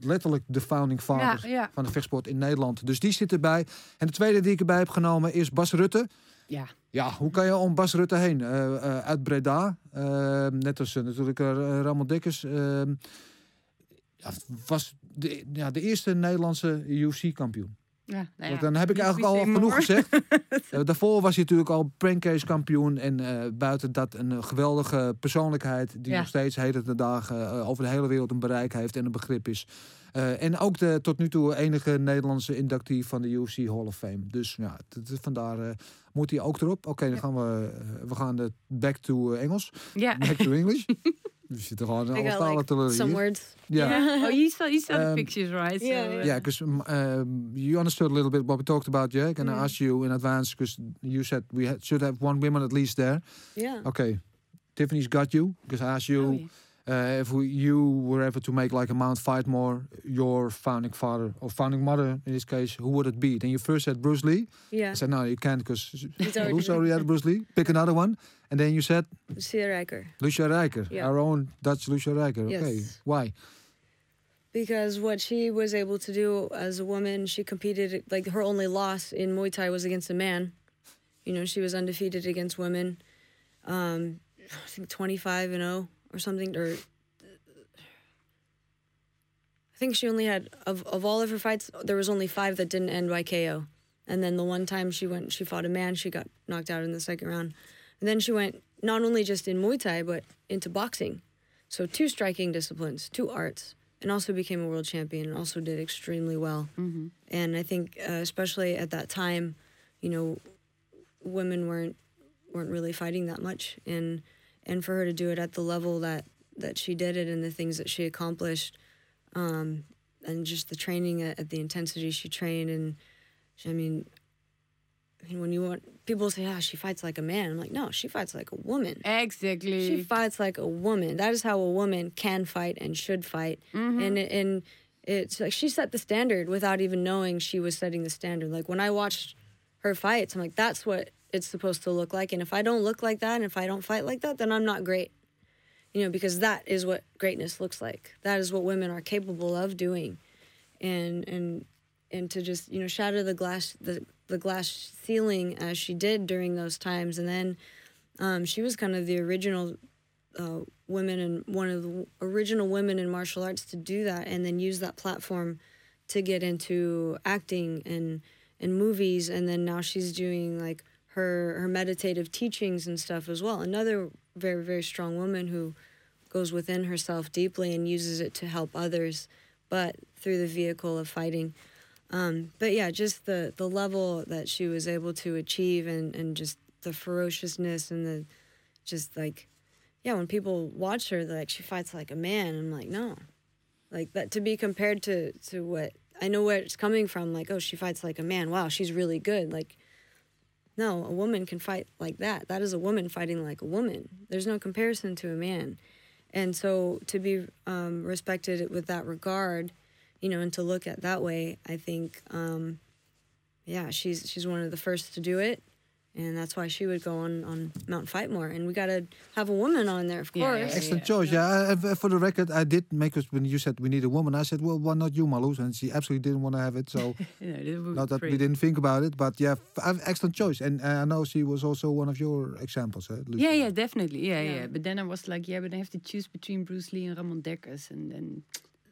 letterlijk de founding ja, ja. van de vechtsport in Nederland. Dus die zit erbij. En de tweede die ik erbij heb genomen is Bas Rutte. ja. Ja, hoe kan je om Bas Rutte heen? Eh, eh, uit Breda. Eh, net als eh, natuurlijk uh, Ramon Dikkers. Ja, was de, ja, de eerste Nederlandse UFC-kampioen. ja, nou ja. Dan heb ik eigenlijk al genoeg gezegd. Eh, daarvoor was hij natuurlijk al prankcase kampioen. En eh, buiten dat een eh, geweldige persoonlijkheid. Die Ja. nog steeds heden de dagen over de hele wereld een bereik heeft en een begrip is. En ook de tot nu toe enige Nederlandse inductee van de UFC Hall of Fame. Dus ja, vandaar moet hij ook erop. Oké, dan gaan we, we gaan de back to Engels. Ja. Back to English. We zitten gewoon I alle got talen like leren some hier. words. yeah. Oh, you saw, you saw the Um, pictures, right? So, yeah, uh, yeah. Yeah, because um, you understood a little bit what we talked about, Jack, and I Mm. asked you in advance because you said we had, should have one woman at least there. Yeah. Okay, Tiffany's got you because I asked you oh, yeah. Uh, if we, you were ever to make like a Mount Fightmore, your founding father or founding mother in this case, who would it be? Then you first said Bruce Lee. Yeah. I said no, you can't because done. already had Bruce Lee? Pick another one, and then you said Lucia Rijker. Lucia Rijker, Yeah. our own Dutch Lucia Rijker. Okay, why? Because what she was able to do as a woman, she competed, like her only loss in Muay Thai was against a man. You know, she was undefeated against women. Um, I think 25 and 0 or something. Or I think she only had, of, of all of her fights, there was only five that didn't end by KO. And then the one time she went, she fought a man, she got knocked out in the second round. And then she went not only just in Muay Thai, but into boxing. So two striking disciplines, two arts, and also became a world champion and also did extremely well. Mhm. And I think, uh, especially at that time, you know, women weren't weren't really fighting that much, and and for her to do it at the level that that she did it and the things that she accomplished, um, and just the training at, at the intensity she trained, and she, I mean. I mean, when you want people say, "Ah, she fights like a man," I'm like, "No, she fights like a woman." Exactly. She fights like a woman. That is how a woman can fight and should fight. Mm-hmm. And and it's like she set the standard without even knowing she was setting the standard. Like when I watched her fights, I'm like, that's what it's supposed to look like. And if I don't look like that, and if I don't fight like that, then I'm not great. You know, because that is what greatness looks like. That is what women are capable of doing. And and and to just you know shatter the glass the the glass ceiling as she did during those times, and then um, she was kind of the original uh, women and one of the original women in martial arts to do that, and then use that platform to get into acting and and movies, and then now she's doing like her her meditative teachings and stuff as well. Another very very strong woman who goes within herself deeply and uses it to help others, but through the vehicle of fighting. Um, but yeah, just the the level that she was able to achieve, and and just the ferociousness and the just like yeah, when people watch her, like she fights like a man. I'm like, no, like that to be compared to to what I know where it's coming from. Like, oh, she fights like a man. Wow, she's really good. Like, no, a woman can fight like that. That is a woman fighting like a woman. There's no comparison to a man, and so to be um, respected with that regard, you know, and to look at that way, I think, um, yeah, she's she's one of the first to do it, and that's why she would go on on Mount Fightmore, and we got to have a woman on there, of Yeah, course. yeah, Excellent choice. Yeah, uh, for the record, I did make us when you said we need a woman. I said, well, why not you, Marloes? And she absolutely didn't want to have it. So You know, that would not that we didn't think about it, but yeah, f- excellent choice. And uh, I know she was also one of your examples. Huh, Yeah, yeah, definitely. Yeah, yeah, Yeah. But then I was like, yeah, but I have to choose between Bruce Lee and Ramon Dekkers, and then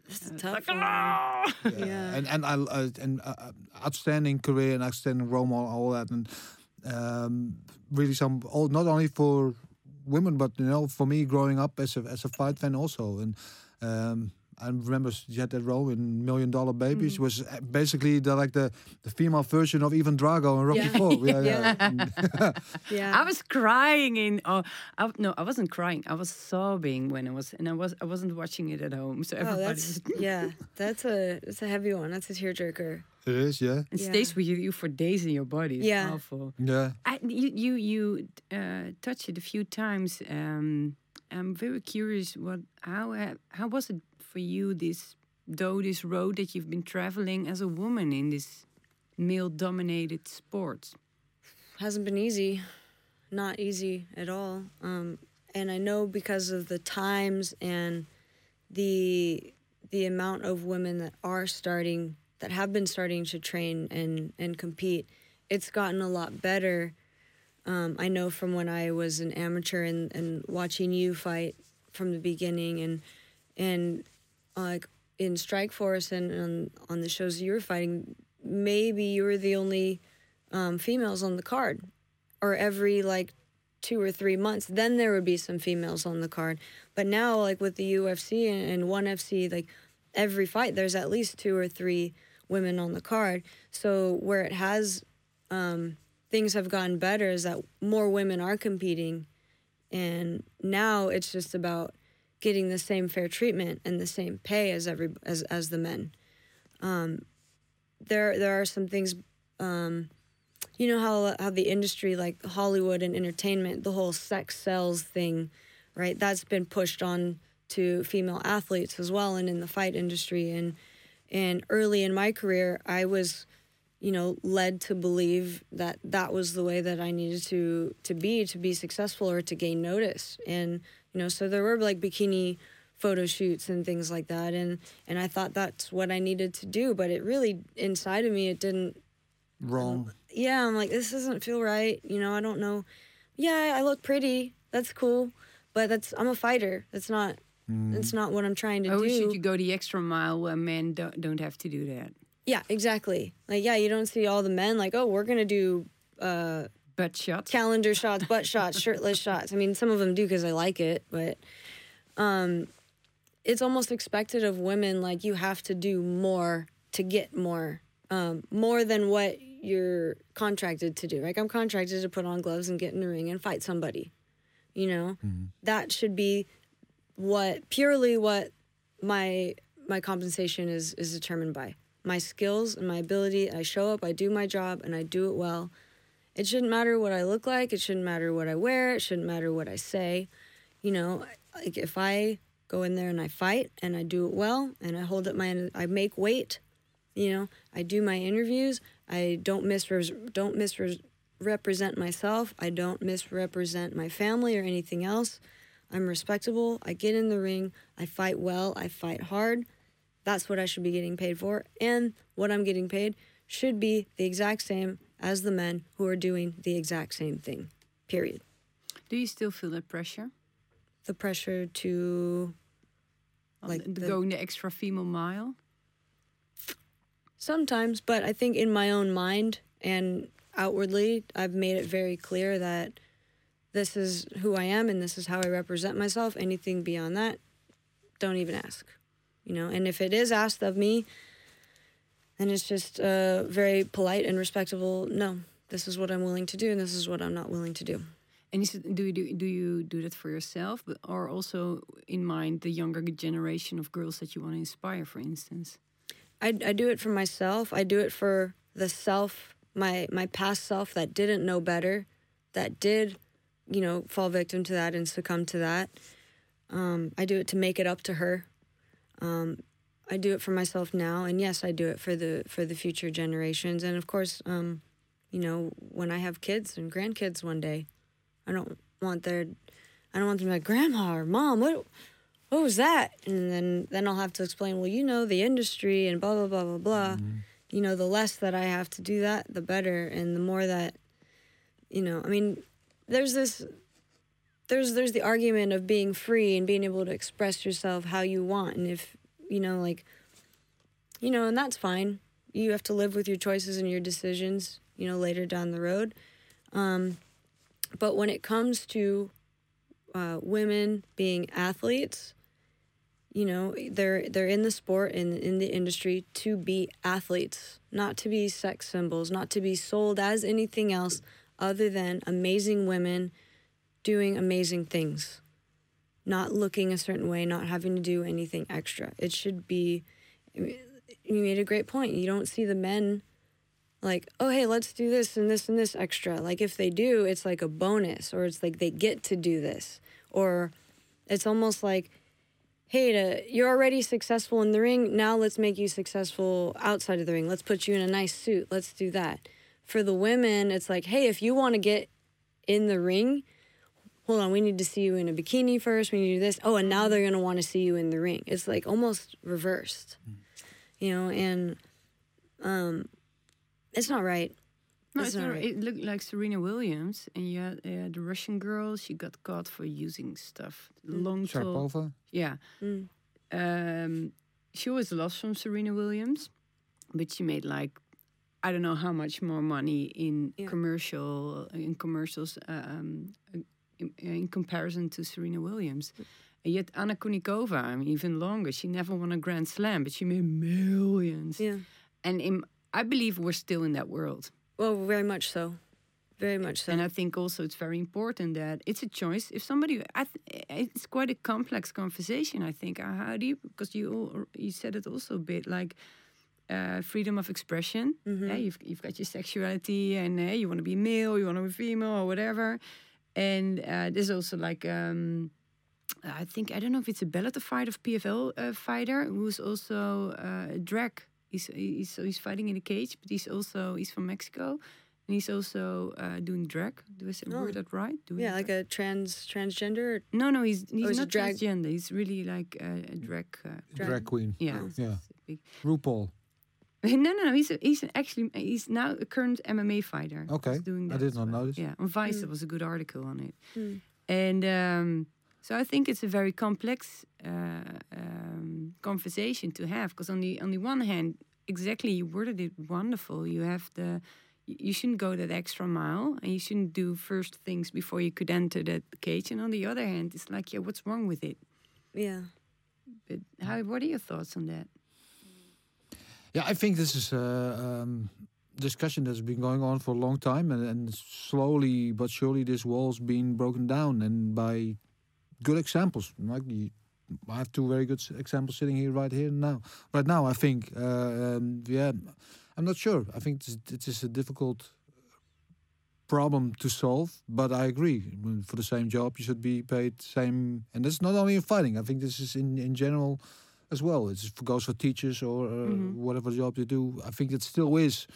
It's a uh, tough like, one. "Ah!" Yeah. and and I uh, and uh, uh, outstanding career and outstanding role model, all that, and um, really some not only for women, but you know, for me growing up as a as a fight fan also, and um, I remember she had that role in Million Dollar Babies, Mm-hmm. was uh, basically the like the the female version of Ivan Drago and Rocky Yeah. Four. Yeah, yeah. Yeah. I was crying in. Oh, I, no, I wasn't crying. I was sobbing when I was, and I was, I wasn't watching it at home. So Oh, everybody that's yeah. That's a it's a heavy one. That's a tearjerker. it is. Yeah, it Yeah. stays with you for days in your body. It's Yeah. powerful. yeah. I, you you you uh, touched it a few times. Um, I'm very curious. What how uh, how was it for you? This though this road that you've been traveling as a woman in this male-dominated sport. hasn't been easy not easy at all um, and i know because of the times and the the amount of women that are starting that have been starting to train and and compete it's gotten a lot better um, i know from when i was an amateur and, and watching you fight from the beginning and and like in Strikeforce and on, on the shows you were fighting maybe you were the only um, females on the card, or every like two or three months, then there would be some females on the card. But now, like with the UFC and, and ONE FC, like every fight, there's at least two or three women on the card. So where it has um, things have gotten better is that more women are competing, and now it's just about getting the same fair treatment and the same pay as every as as the men. Um, there there are some things um, you know how how the industry like Hollywood and entertainment, the whole sex sells thing, right? That's been pushed on to female athletes as well, and in the fight industry. And and early in my career, I was, you know, led to believe that that was the way that I needed to to be to be successful or to gain notice. And you know, so there were like bikini photo shoots and things like that and and I thought that's what I needed to do but it really inside of me it didn't Wrong. yeah, I'm like, this doesn't feel right. You know, I don't know. Yeah, I look pretty. That's cool. But that's I'm a fighter. That's not that's not what I'm trying to Oh, do. should you go the extra mile where men don't, don't have to do that? yeah, exactly. Like yeah, you don't see all the men like, oh, we're gonna do uh Butt shots. calendar shots, butt shots, shirtless shots. I mean, some of them do because I like it, but um, it's almost expected of women. Like you have to do more to get more, um, more than what you're contracted to do. Like I'm contracted to put on gloves and get in the ring and fight somebody. You know, that should be what purely what my my compensation is is determined by my skills and my ability. I show up, I do my job, and I do it well. It shouldn't matter what I look like. It shouldn't matter what I wear. It shouldn't matter what I say. You know, like if I go in there and I fight and I do it well and I hold up my, I make weight. You know, I do my interviews. I don't misre- don't misrepresent myself. I don't misrepresent my family or anything else. I'm respectable. I get in the ring. I fight well. I fight hard. That's what I should be getting paid for. And what I'm getting paid should be the exact same as the men who are doing the exact same thing. Period. Do you still feel that pressure? The pressure to Like the- the- going the extra female mile? sometimes, but I think in my own mind and outwardly, I've made it very clear that this is who I am and this is how I represent myself. Anything beyond that, don't even ask. You know, and if it is asked of me, then it's just uh, very polite and respectable. No, this is what I'm willing to do, and this is what I'm not willing to do. And is it, do you do, do you do that for yourself, but or also in mind the younger generation of girls that you want to inspire, for instance? I, I do it for myself. I do it for the self, my my past self that didn't know better, that did, you know, fall victim to that and succumb to that. Um, I do it to make it up to her. Um, I do it for myself now, and yes, I do it for the for the future generations, and of course, um, you know, when I have kids and grandkids one day, I don't want their, I don't want them to be like, Grandma or Mom, what, what was that? And then then I'll have to explain. Well, you know, the industry and blah blah blah blah blah. You know, the less that I have to do that, the better, and the more that, you know, I mean, there's this there's there's the argument of being free and being able to express yourself how you want and if you know like you know and that's fine. You have to live with your choices and your decisions you know later down the road. Um, but when it comes to uh, women being athletes you know they're they're in the sport and in the industry to be athletes not to be sex symbols not to be sold as anything else other than amazing women doing amazing things, not looking a certain way, not having to do anything extra. It should be. You made a great point. You don't see the men like, oh, hey, let's do this and this and this extra. Like, if they do, it's like a bonus, or it's like they get to do this, or it's almost like, hey, to, you're already successful in the ring. Now let's make you successful outside of the ring. Let's put you in a nice suit. Let's do that. For the women, it's like, hey, if you want to get in the ring, hold on, we need to see you in a bikini first. We need to do this. Oh, and now they're gonna want to see you in the ring. It's like almost reversed, you know, and um, it's not right. No, It's it's not not, right. it looked like Serena Williams, and yeah, uh, the Russian girl. She got caught for using stuff. Mm. Long tall. Sharapova. Yeah. Mm. Um, she was lost from Serena Williams, but she made like I don't know how much more money in Yeah. commercial in commercials um, in, in comparison to Serena Williams. And yet Anna Kournikova, I mean, even longer. She never won a Grand Slam, but she made millions. Yeah. And in, I believe we're still in that world. Well, very much so. Very much so. And I think also it's very important that it's a choice. If somebody, it's quite a complex conversation. I think. Uh, How do you? Because you you said it also a bit like uh, freedom of expression. Yeah, you've you've got your sexuality, and uh, you want to be male, you want to be female, or whatever. And uh, there's also like. Um, I think I don't know if it's a Bellator fight of PFL uh, fighter who's also uh, a drag. He's he's he's fighting in a cage, but he's also he's from Mexico, and he's also uh, doing drag. Do I say Oh. word that right? Doing yeah, like a trans transgender. no, no, he's he's he's a not drag- transgender. He's really like a, a drag. Uh, Drag. Drag queen. yeah, Oh. Yeah. RuPaul. no, no, no. He's a, he's an actually he's now a current MMA fighter. Okay, He's doing I did not well. notice. Yeah, on Vice Mm. there was a good article on it, Mm. and um, so I think it's a very complex uh, um, conversation to have because on the on the one hand, exactly you worded it wonderful. You have the you you shouldn't go that extra mile and you shouldn't do first things before you could enter that cage. And on the other hand, it's like, yeah, what's wrong with it? Yeah. But how? What are your thoughts on that? Yeah, I think this is a um, discussion that's been going on for a long time, and, and slowly but surely this wall's been broken down, and by good examples. Like you, I have two very good examples sitting here right here now. Right now, I think, uh, um, yeah, I'm not sure. I think it is a difficult problem to solve, but I agree. For the same job, you should be paid same, and that's not only in fighting. I think this is in in general as well. It goes for teachers or uh, Mhm. whatever job you do. I think it still is,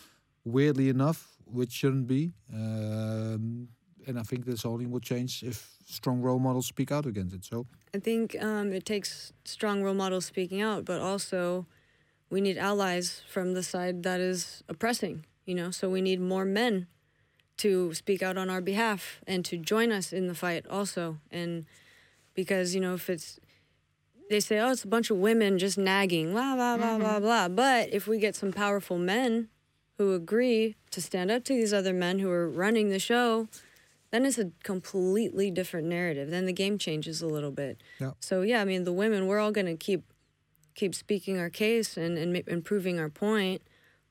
weirdly enough, which shouldn't be. Um, and I think this only will change if strong role models speak out against it. So I think um, it takes strong role models speaking out, but also we need allies from the side that is oppressing, you know? So we need more men to speak out on our behalf and to join us in the fight also. And because, you know, if it's, they say, oh, it's a bunch of women just nagging, blah, blah, blah, blah, mm-hmm. blah. But if we get some powerful men who agree to stand up to these other men who are running the show, then it's a completely different narrative. Then the game changes a little bit. Yeah. So yeah, I mean, the women, we're all gonna keep keep speaking our case and and improving our point,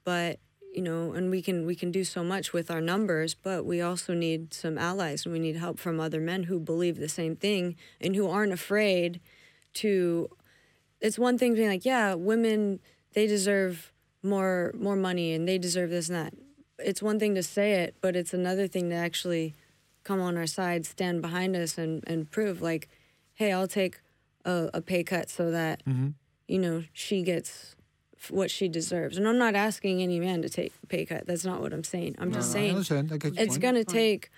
but you know, and we can we can do so much with our numbers, but we also need some allies and we need help from other men who believe the same thing and who aren't afraid to. It's one thing being like, yeah, women they deserve more more money and they deserve this and that. It's one thing to say it, but it's another thing to actually come on our side, stand behind us, and and prove like, hey, I'll take a, a pay cut so that you know, she gets what she deserves. And I'm not asking any man to take a pay cut. That's not what I'm saying. I'm just No, I saying it's going to take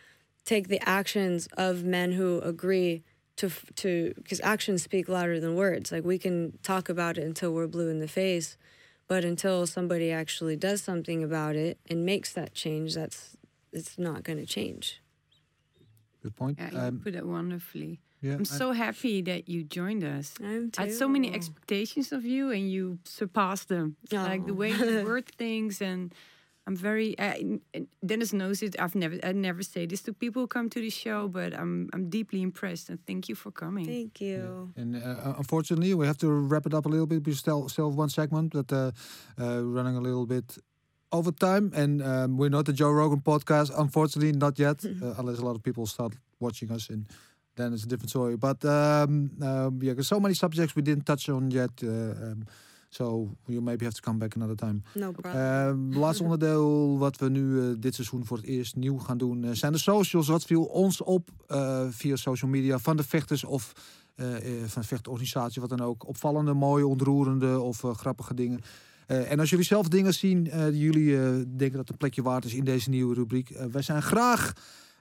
take the actions of men who agree to to because actions speak louder than words like we can talk about it until we're blue in the face but until somebody actually does something about it and makes that change that's it's not going to change Good point. Yeah, you Um, put it wonderfully. yeah, I'm I- so happy that you joined us. i'm too. I had so many expectations of you, and you surpassed them. Like the way you word things, and I'm very. Uh, n- n- Dennis knows it. I've never, I never say this to people who come to the show, but I'm, I'm deeply impressed, and thank you for coming. thank you And uh, unfortunately, we have to wrap it up a little bit. We still still have one segment, but uh, uh, running a little bit over time. And um, we're not the Joe Rogan podcast, unfortunately, not yet. uh, unless a lot of people start watching us, and then it's a different story. But um, um, yeah, there's so many subjects we didn't touch on yet. Uh, um, so you maybe have to come back another time. no problem Ehm, laatste onderdeel wat we nu eh, dit seizoen voor het eerst nieuw gaan doen eh, zijn de socials. Wat viel ons op eh, via social media van de vechters of van de vechtorganisatie, wat dan ook. Opvallende, mooie, ontroerende of grappige dingen. En als jullie zelf dingen zien die jullie denken dat een plekje waard is in deze nieuwe rubriek. wij zijn graag,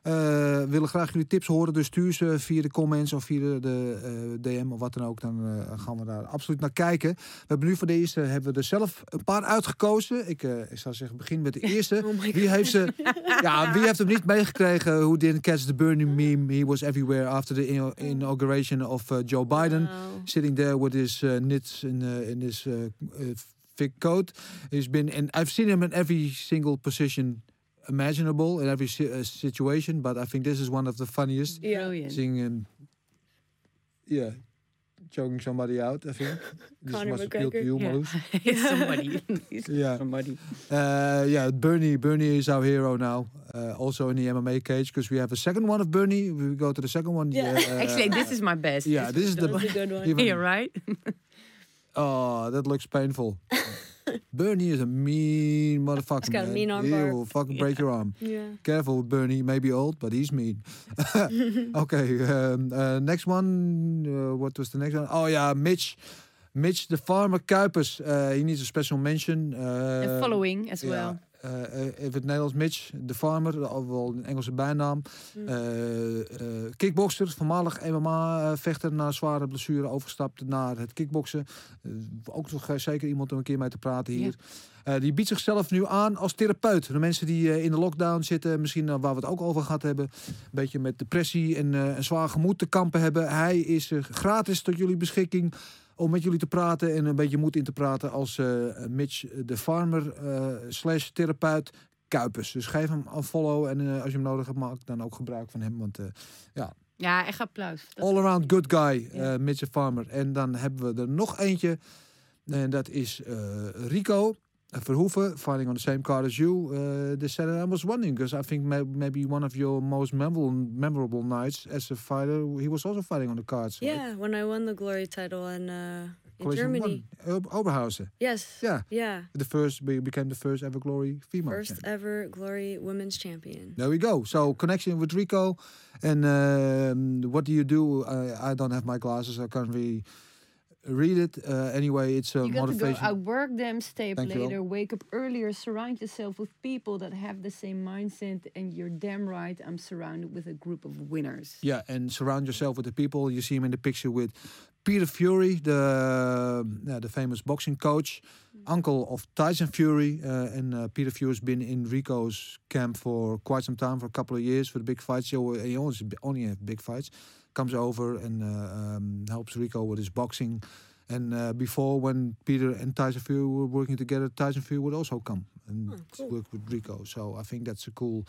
eh, willen graag jullie tips horen. Dus stuur ze via de comments of via de, eh, DM of wat dan ook. Dan eh, gaan we daar absoluut naar kijken. We hebben nu voor de eerste hebben we er zelf een paar uitgekozen. Ik, ik zou zeggen, begin met de eerste. oh Wie heeft, ze, ja, wie heeft hem niet meegekregen? Who didn't catch the burning meme? He was everywhere after the in- inauguration of uh, Joe Biden. Wow. Sitting there with his uh, knits in, uh, in his uh, thick coat. He's been, and I've seen him in every single position imaginable, in every si- uh, situation. But I think this is one of the funniest. yeah Brilliant. Seeing him, yeah, choking somebody out, I think. this Conor must appeal to McGregor? you, Yeah. Marloes. It's somebody. Yeah. somebody. Uh, yeah, Bernie. Bernie is our hero now. Uh, also in the MMA cage because we have a second one of Bernie. We go to the second one. Yeah. uh, Actually, this is my best. yeah, this is the That's a good one. even- Here, right? Oh, that looks painful. Bernie is a mean motherfucker. He's got man. a mean arm. He'll fucking break your arm. yeah Careful, with Bernie. He may be old, but he's mean. okay, um, uh, next one. Uh, what was the next one? Oh yeah, Mitch. Mitch, the farmer Kuipers. Uh, he needs a special mention. Uh, and following as ja, well. Eh, eh, even het Nederlands Mitch, de farmer, of wel een Engelse bijnaam. Mm. Eh, kickboxer, voormalig MMA-vechter na zware blessure overgestapt naar het kickboksen. Ook nog zeker iemand om een keer mee te praten hier. Die biedt zichzelf nu aan als therapeut. De mensen die in de lockdown zitten, misschien waar we het ook over gehad hebben. Een beetje met depressie en een zwaar gemoed te kampen hebben. Hij is gratis tot jullie beschikking om met jullie te praten en een beetje moed in te praten als eh, Mitch de Farmer eh, slash therapeut Kuipers. Dus geef hem een follow en eh, als je hem nodig hebt, maak dan ook gebruik van hem. Want eh, Ja, echt applaus. Dat- all around good guy, Ja. Mitch de Farmer. En dan hebben we er nog eentje en dat is Rico. Verhoeven, fighting on the same card as you uh, this Saturday. I was wondering because I think may- maybe one of your most memorable memorable nights as a fighter, he was also fighting on the cards. right? yeah when i won the glory title in uh in germany one. Oberhausen. yes Yeah. yeah The first be- became the first ever glory female. first champion. ever glory women's champion There we go. So connection with Rico, and um, what do you do? I, I don't have my glasses. I can't really read it. Uh, anyway, it's a You got to go motivation. out, work them, stay up later, wake up earlier, surround yourself with people that have the same mindset, and you're damn right. I'm surrounded with a group of winners. Yeah, and surround yourself with the people. You see him in the picture with Peter Fury, the yeah, the famous boxing coach, uncle of Tyson Fury, uh, and uh, Peter Fury's been in Rico's camp for quite some time, for a couple of years, for the big fights. So uh, he always only have big fights. Comes over and uh, um, helps Rico with his boxing. And uh, before, when Peter and Tyson Fury were working together, Tyson Fury would also come and Oh, cool. work with Rico. So I think that's a cool,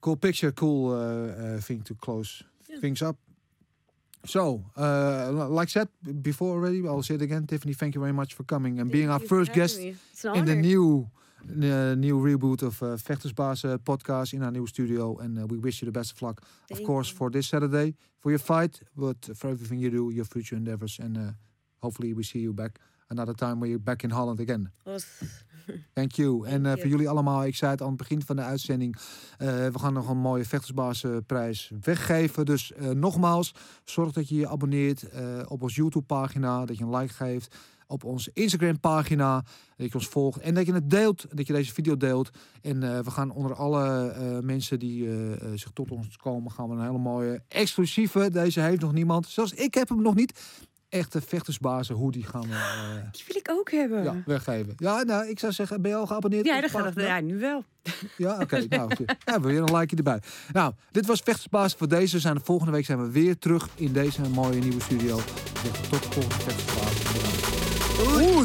cool picture, cool uh, uh, thing to close Yeah. things up. So, uh, like I said before already, I'll say it again. Tiffany, thank you very much for coming and being our first guest me. It's an in the new uh, new reboot of uh, Vechtersbaas podcast in our new studio. And uh, we wish you the best of luck, of course, you. for this Saturday, for your fight, but for everything you do, your future endeavors. And hopefully we see you back another time when you're back in Holland again. Thank you. en uh, voor jullie allemaal, ik zei het aan het begin van de uitzending. eh, we gaan nog een mooie vechtersbaasprijs weggeven. Dus eh, nogmaals, zorg dat je je abonneert eh, op ons YouTube pagina. Dat je een like geeft. Op onze Instagram pagina. Dat je ons volgt en dat je het deelt. Dat je deze video deelt. En eh, we gaan onder alle eh, mensen die eh, zich tot ons komen, gaan we een hele mooie exclusieve. Deze heeft nog niemand. Zelfs ik heb hem nog niet. Echte vechtersbazen hoodie gaan we Die wil ik ook hebben. ja, weggeven. Ja, nou, ik zou zeggen, ben je al geabonneerd? Ja, dat gaat? Ja, nu wel. Ja, oké. nou, goed. ja, weer een likeje erbij. Nou, dit was Vechtersbaas voor deze. Zijn de volgende week zijn we weer terug in deze mooie nieuwe studio. Tot de volgende Vechtersbaas. Ooh.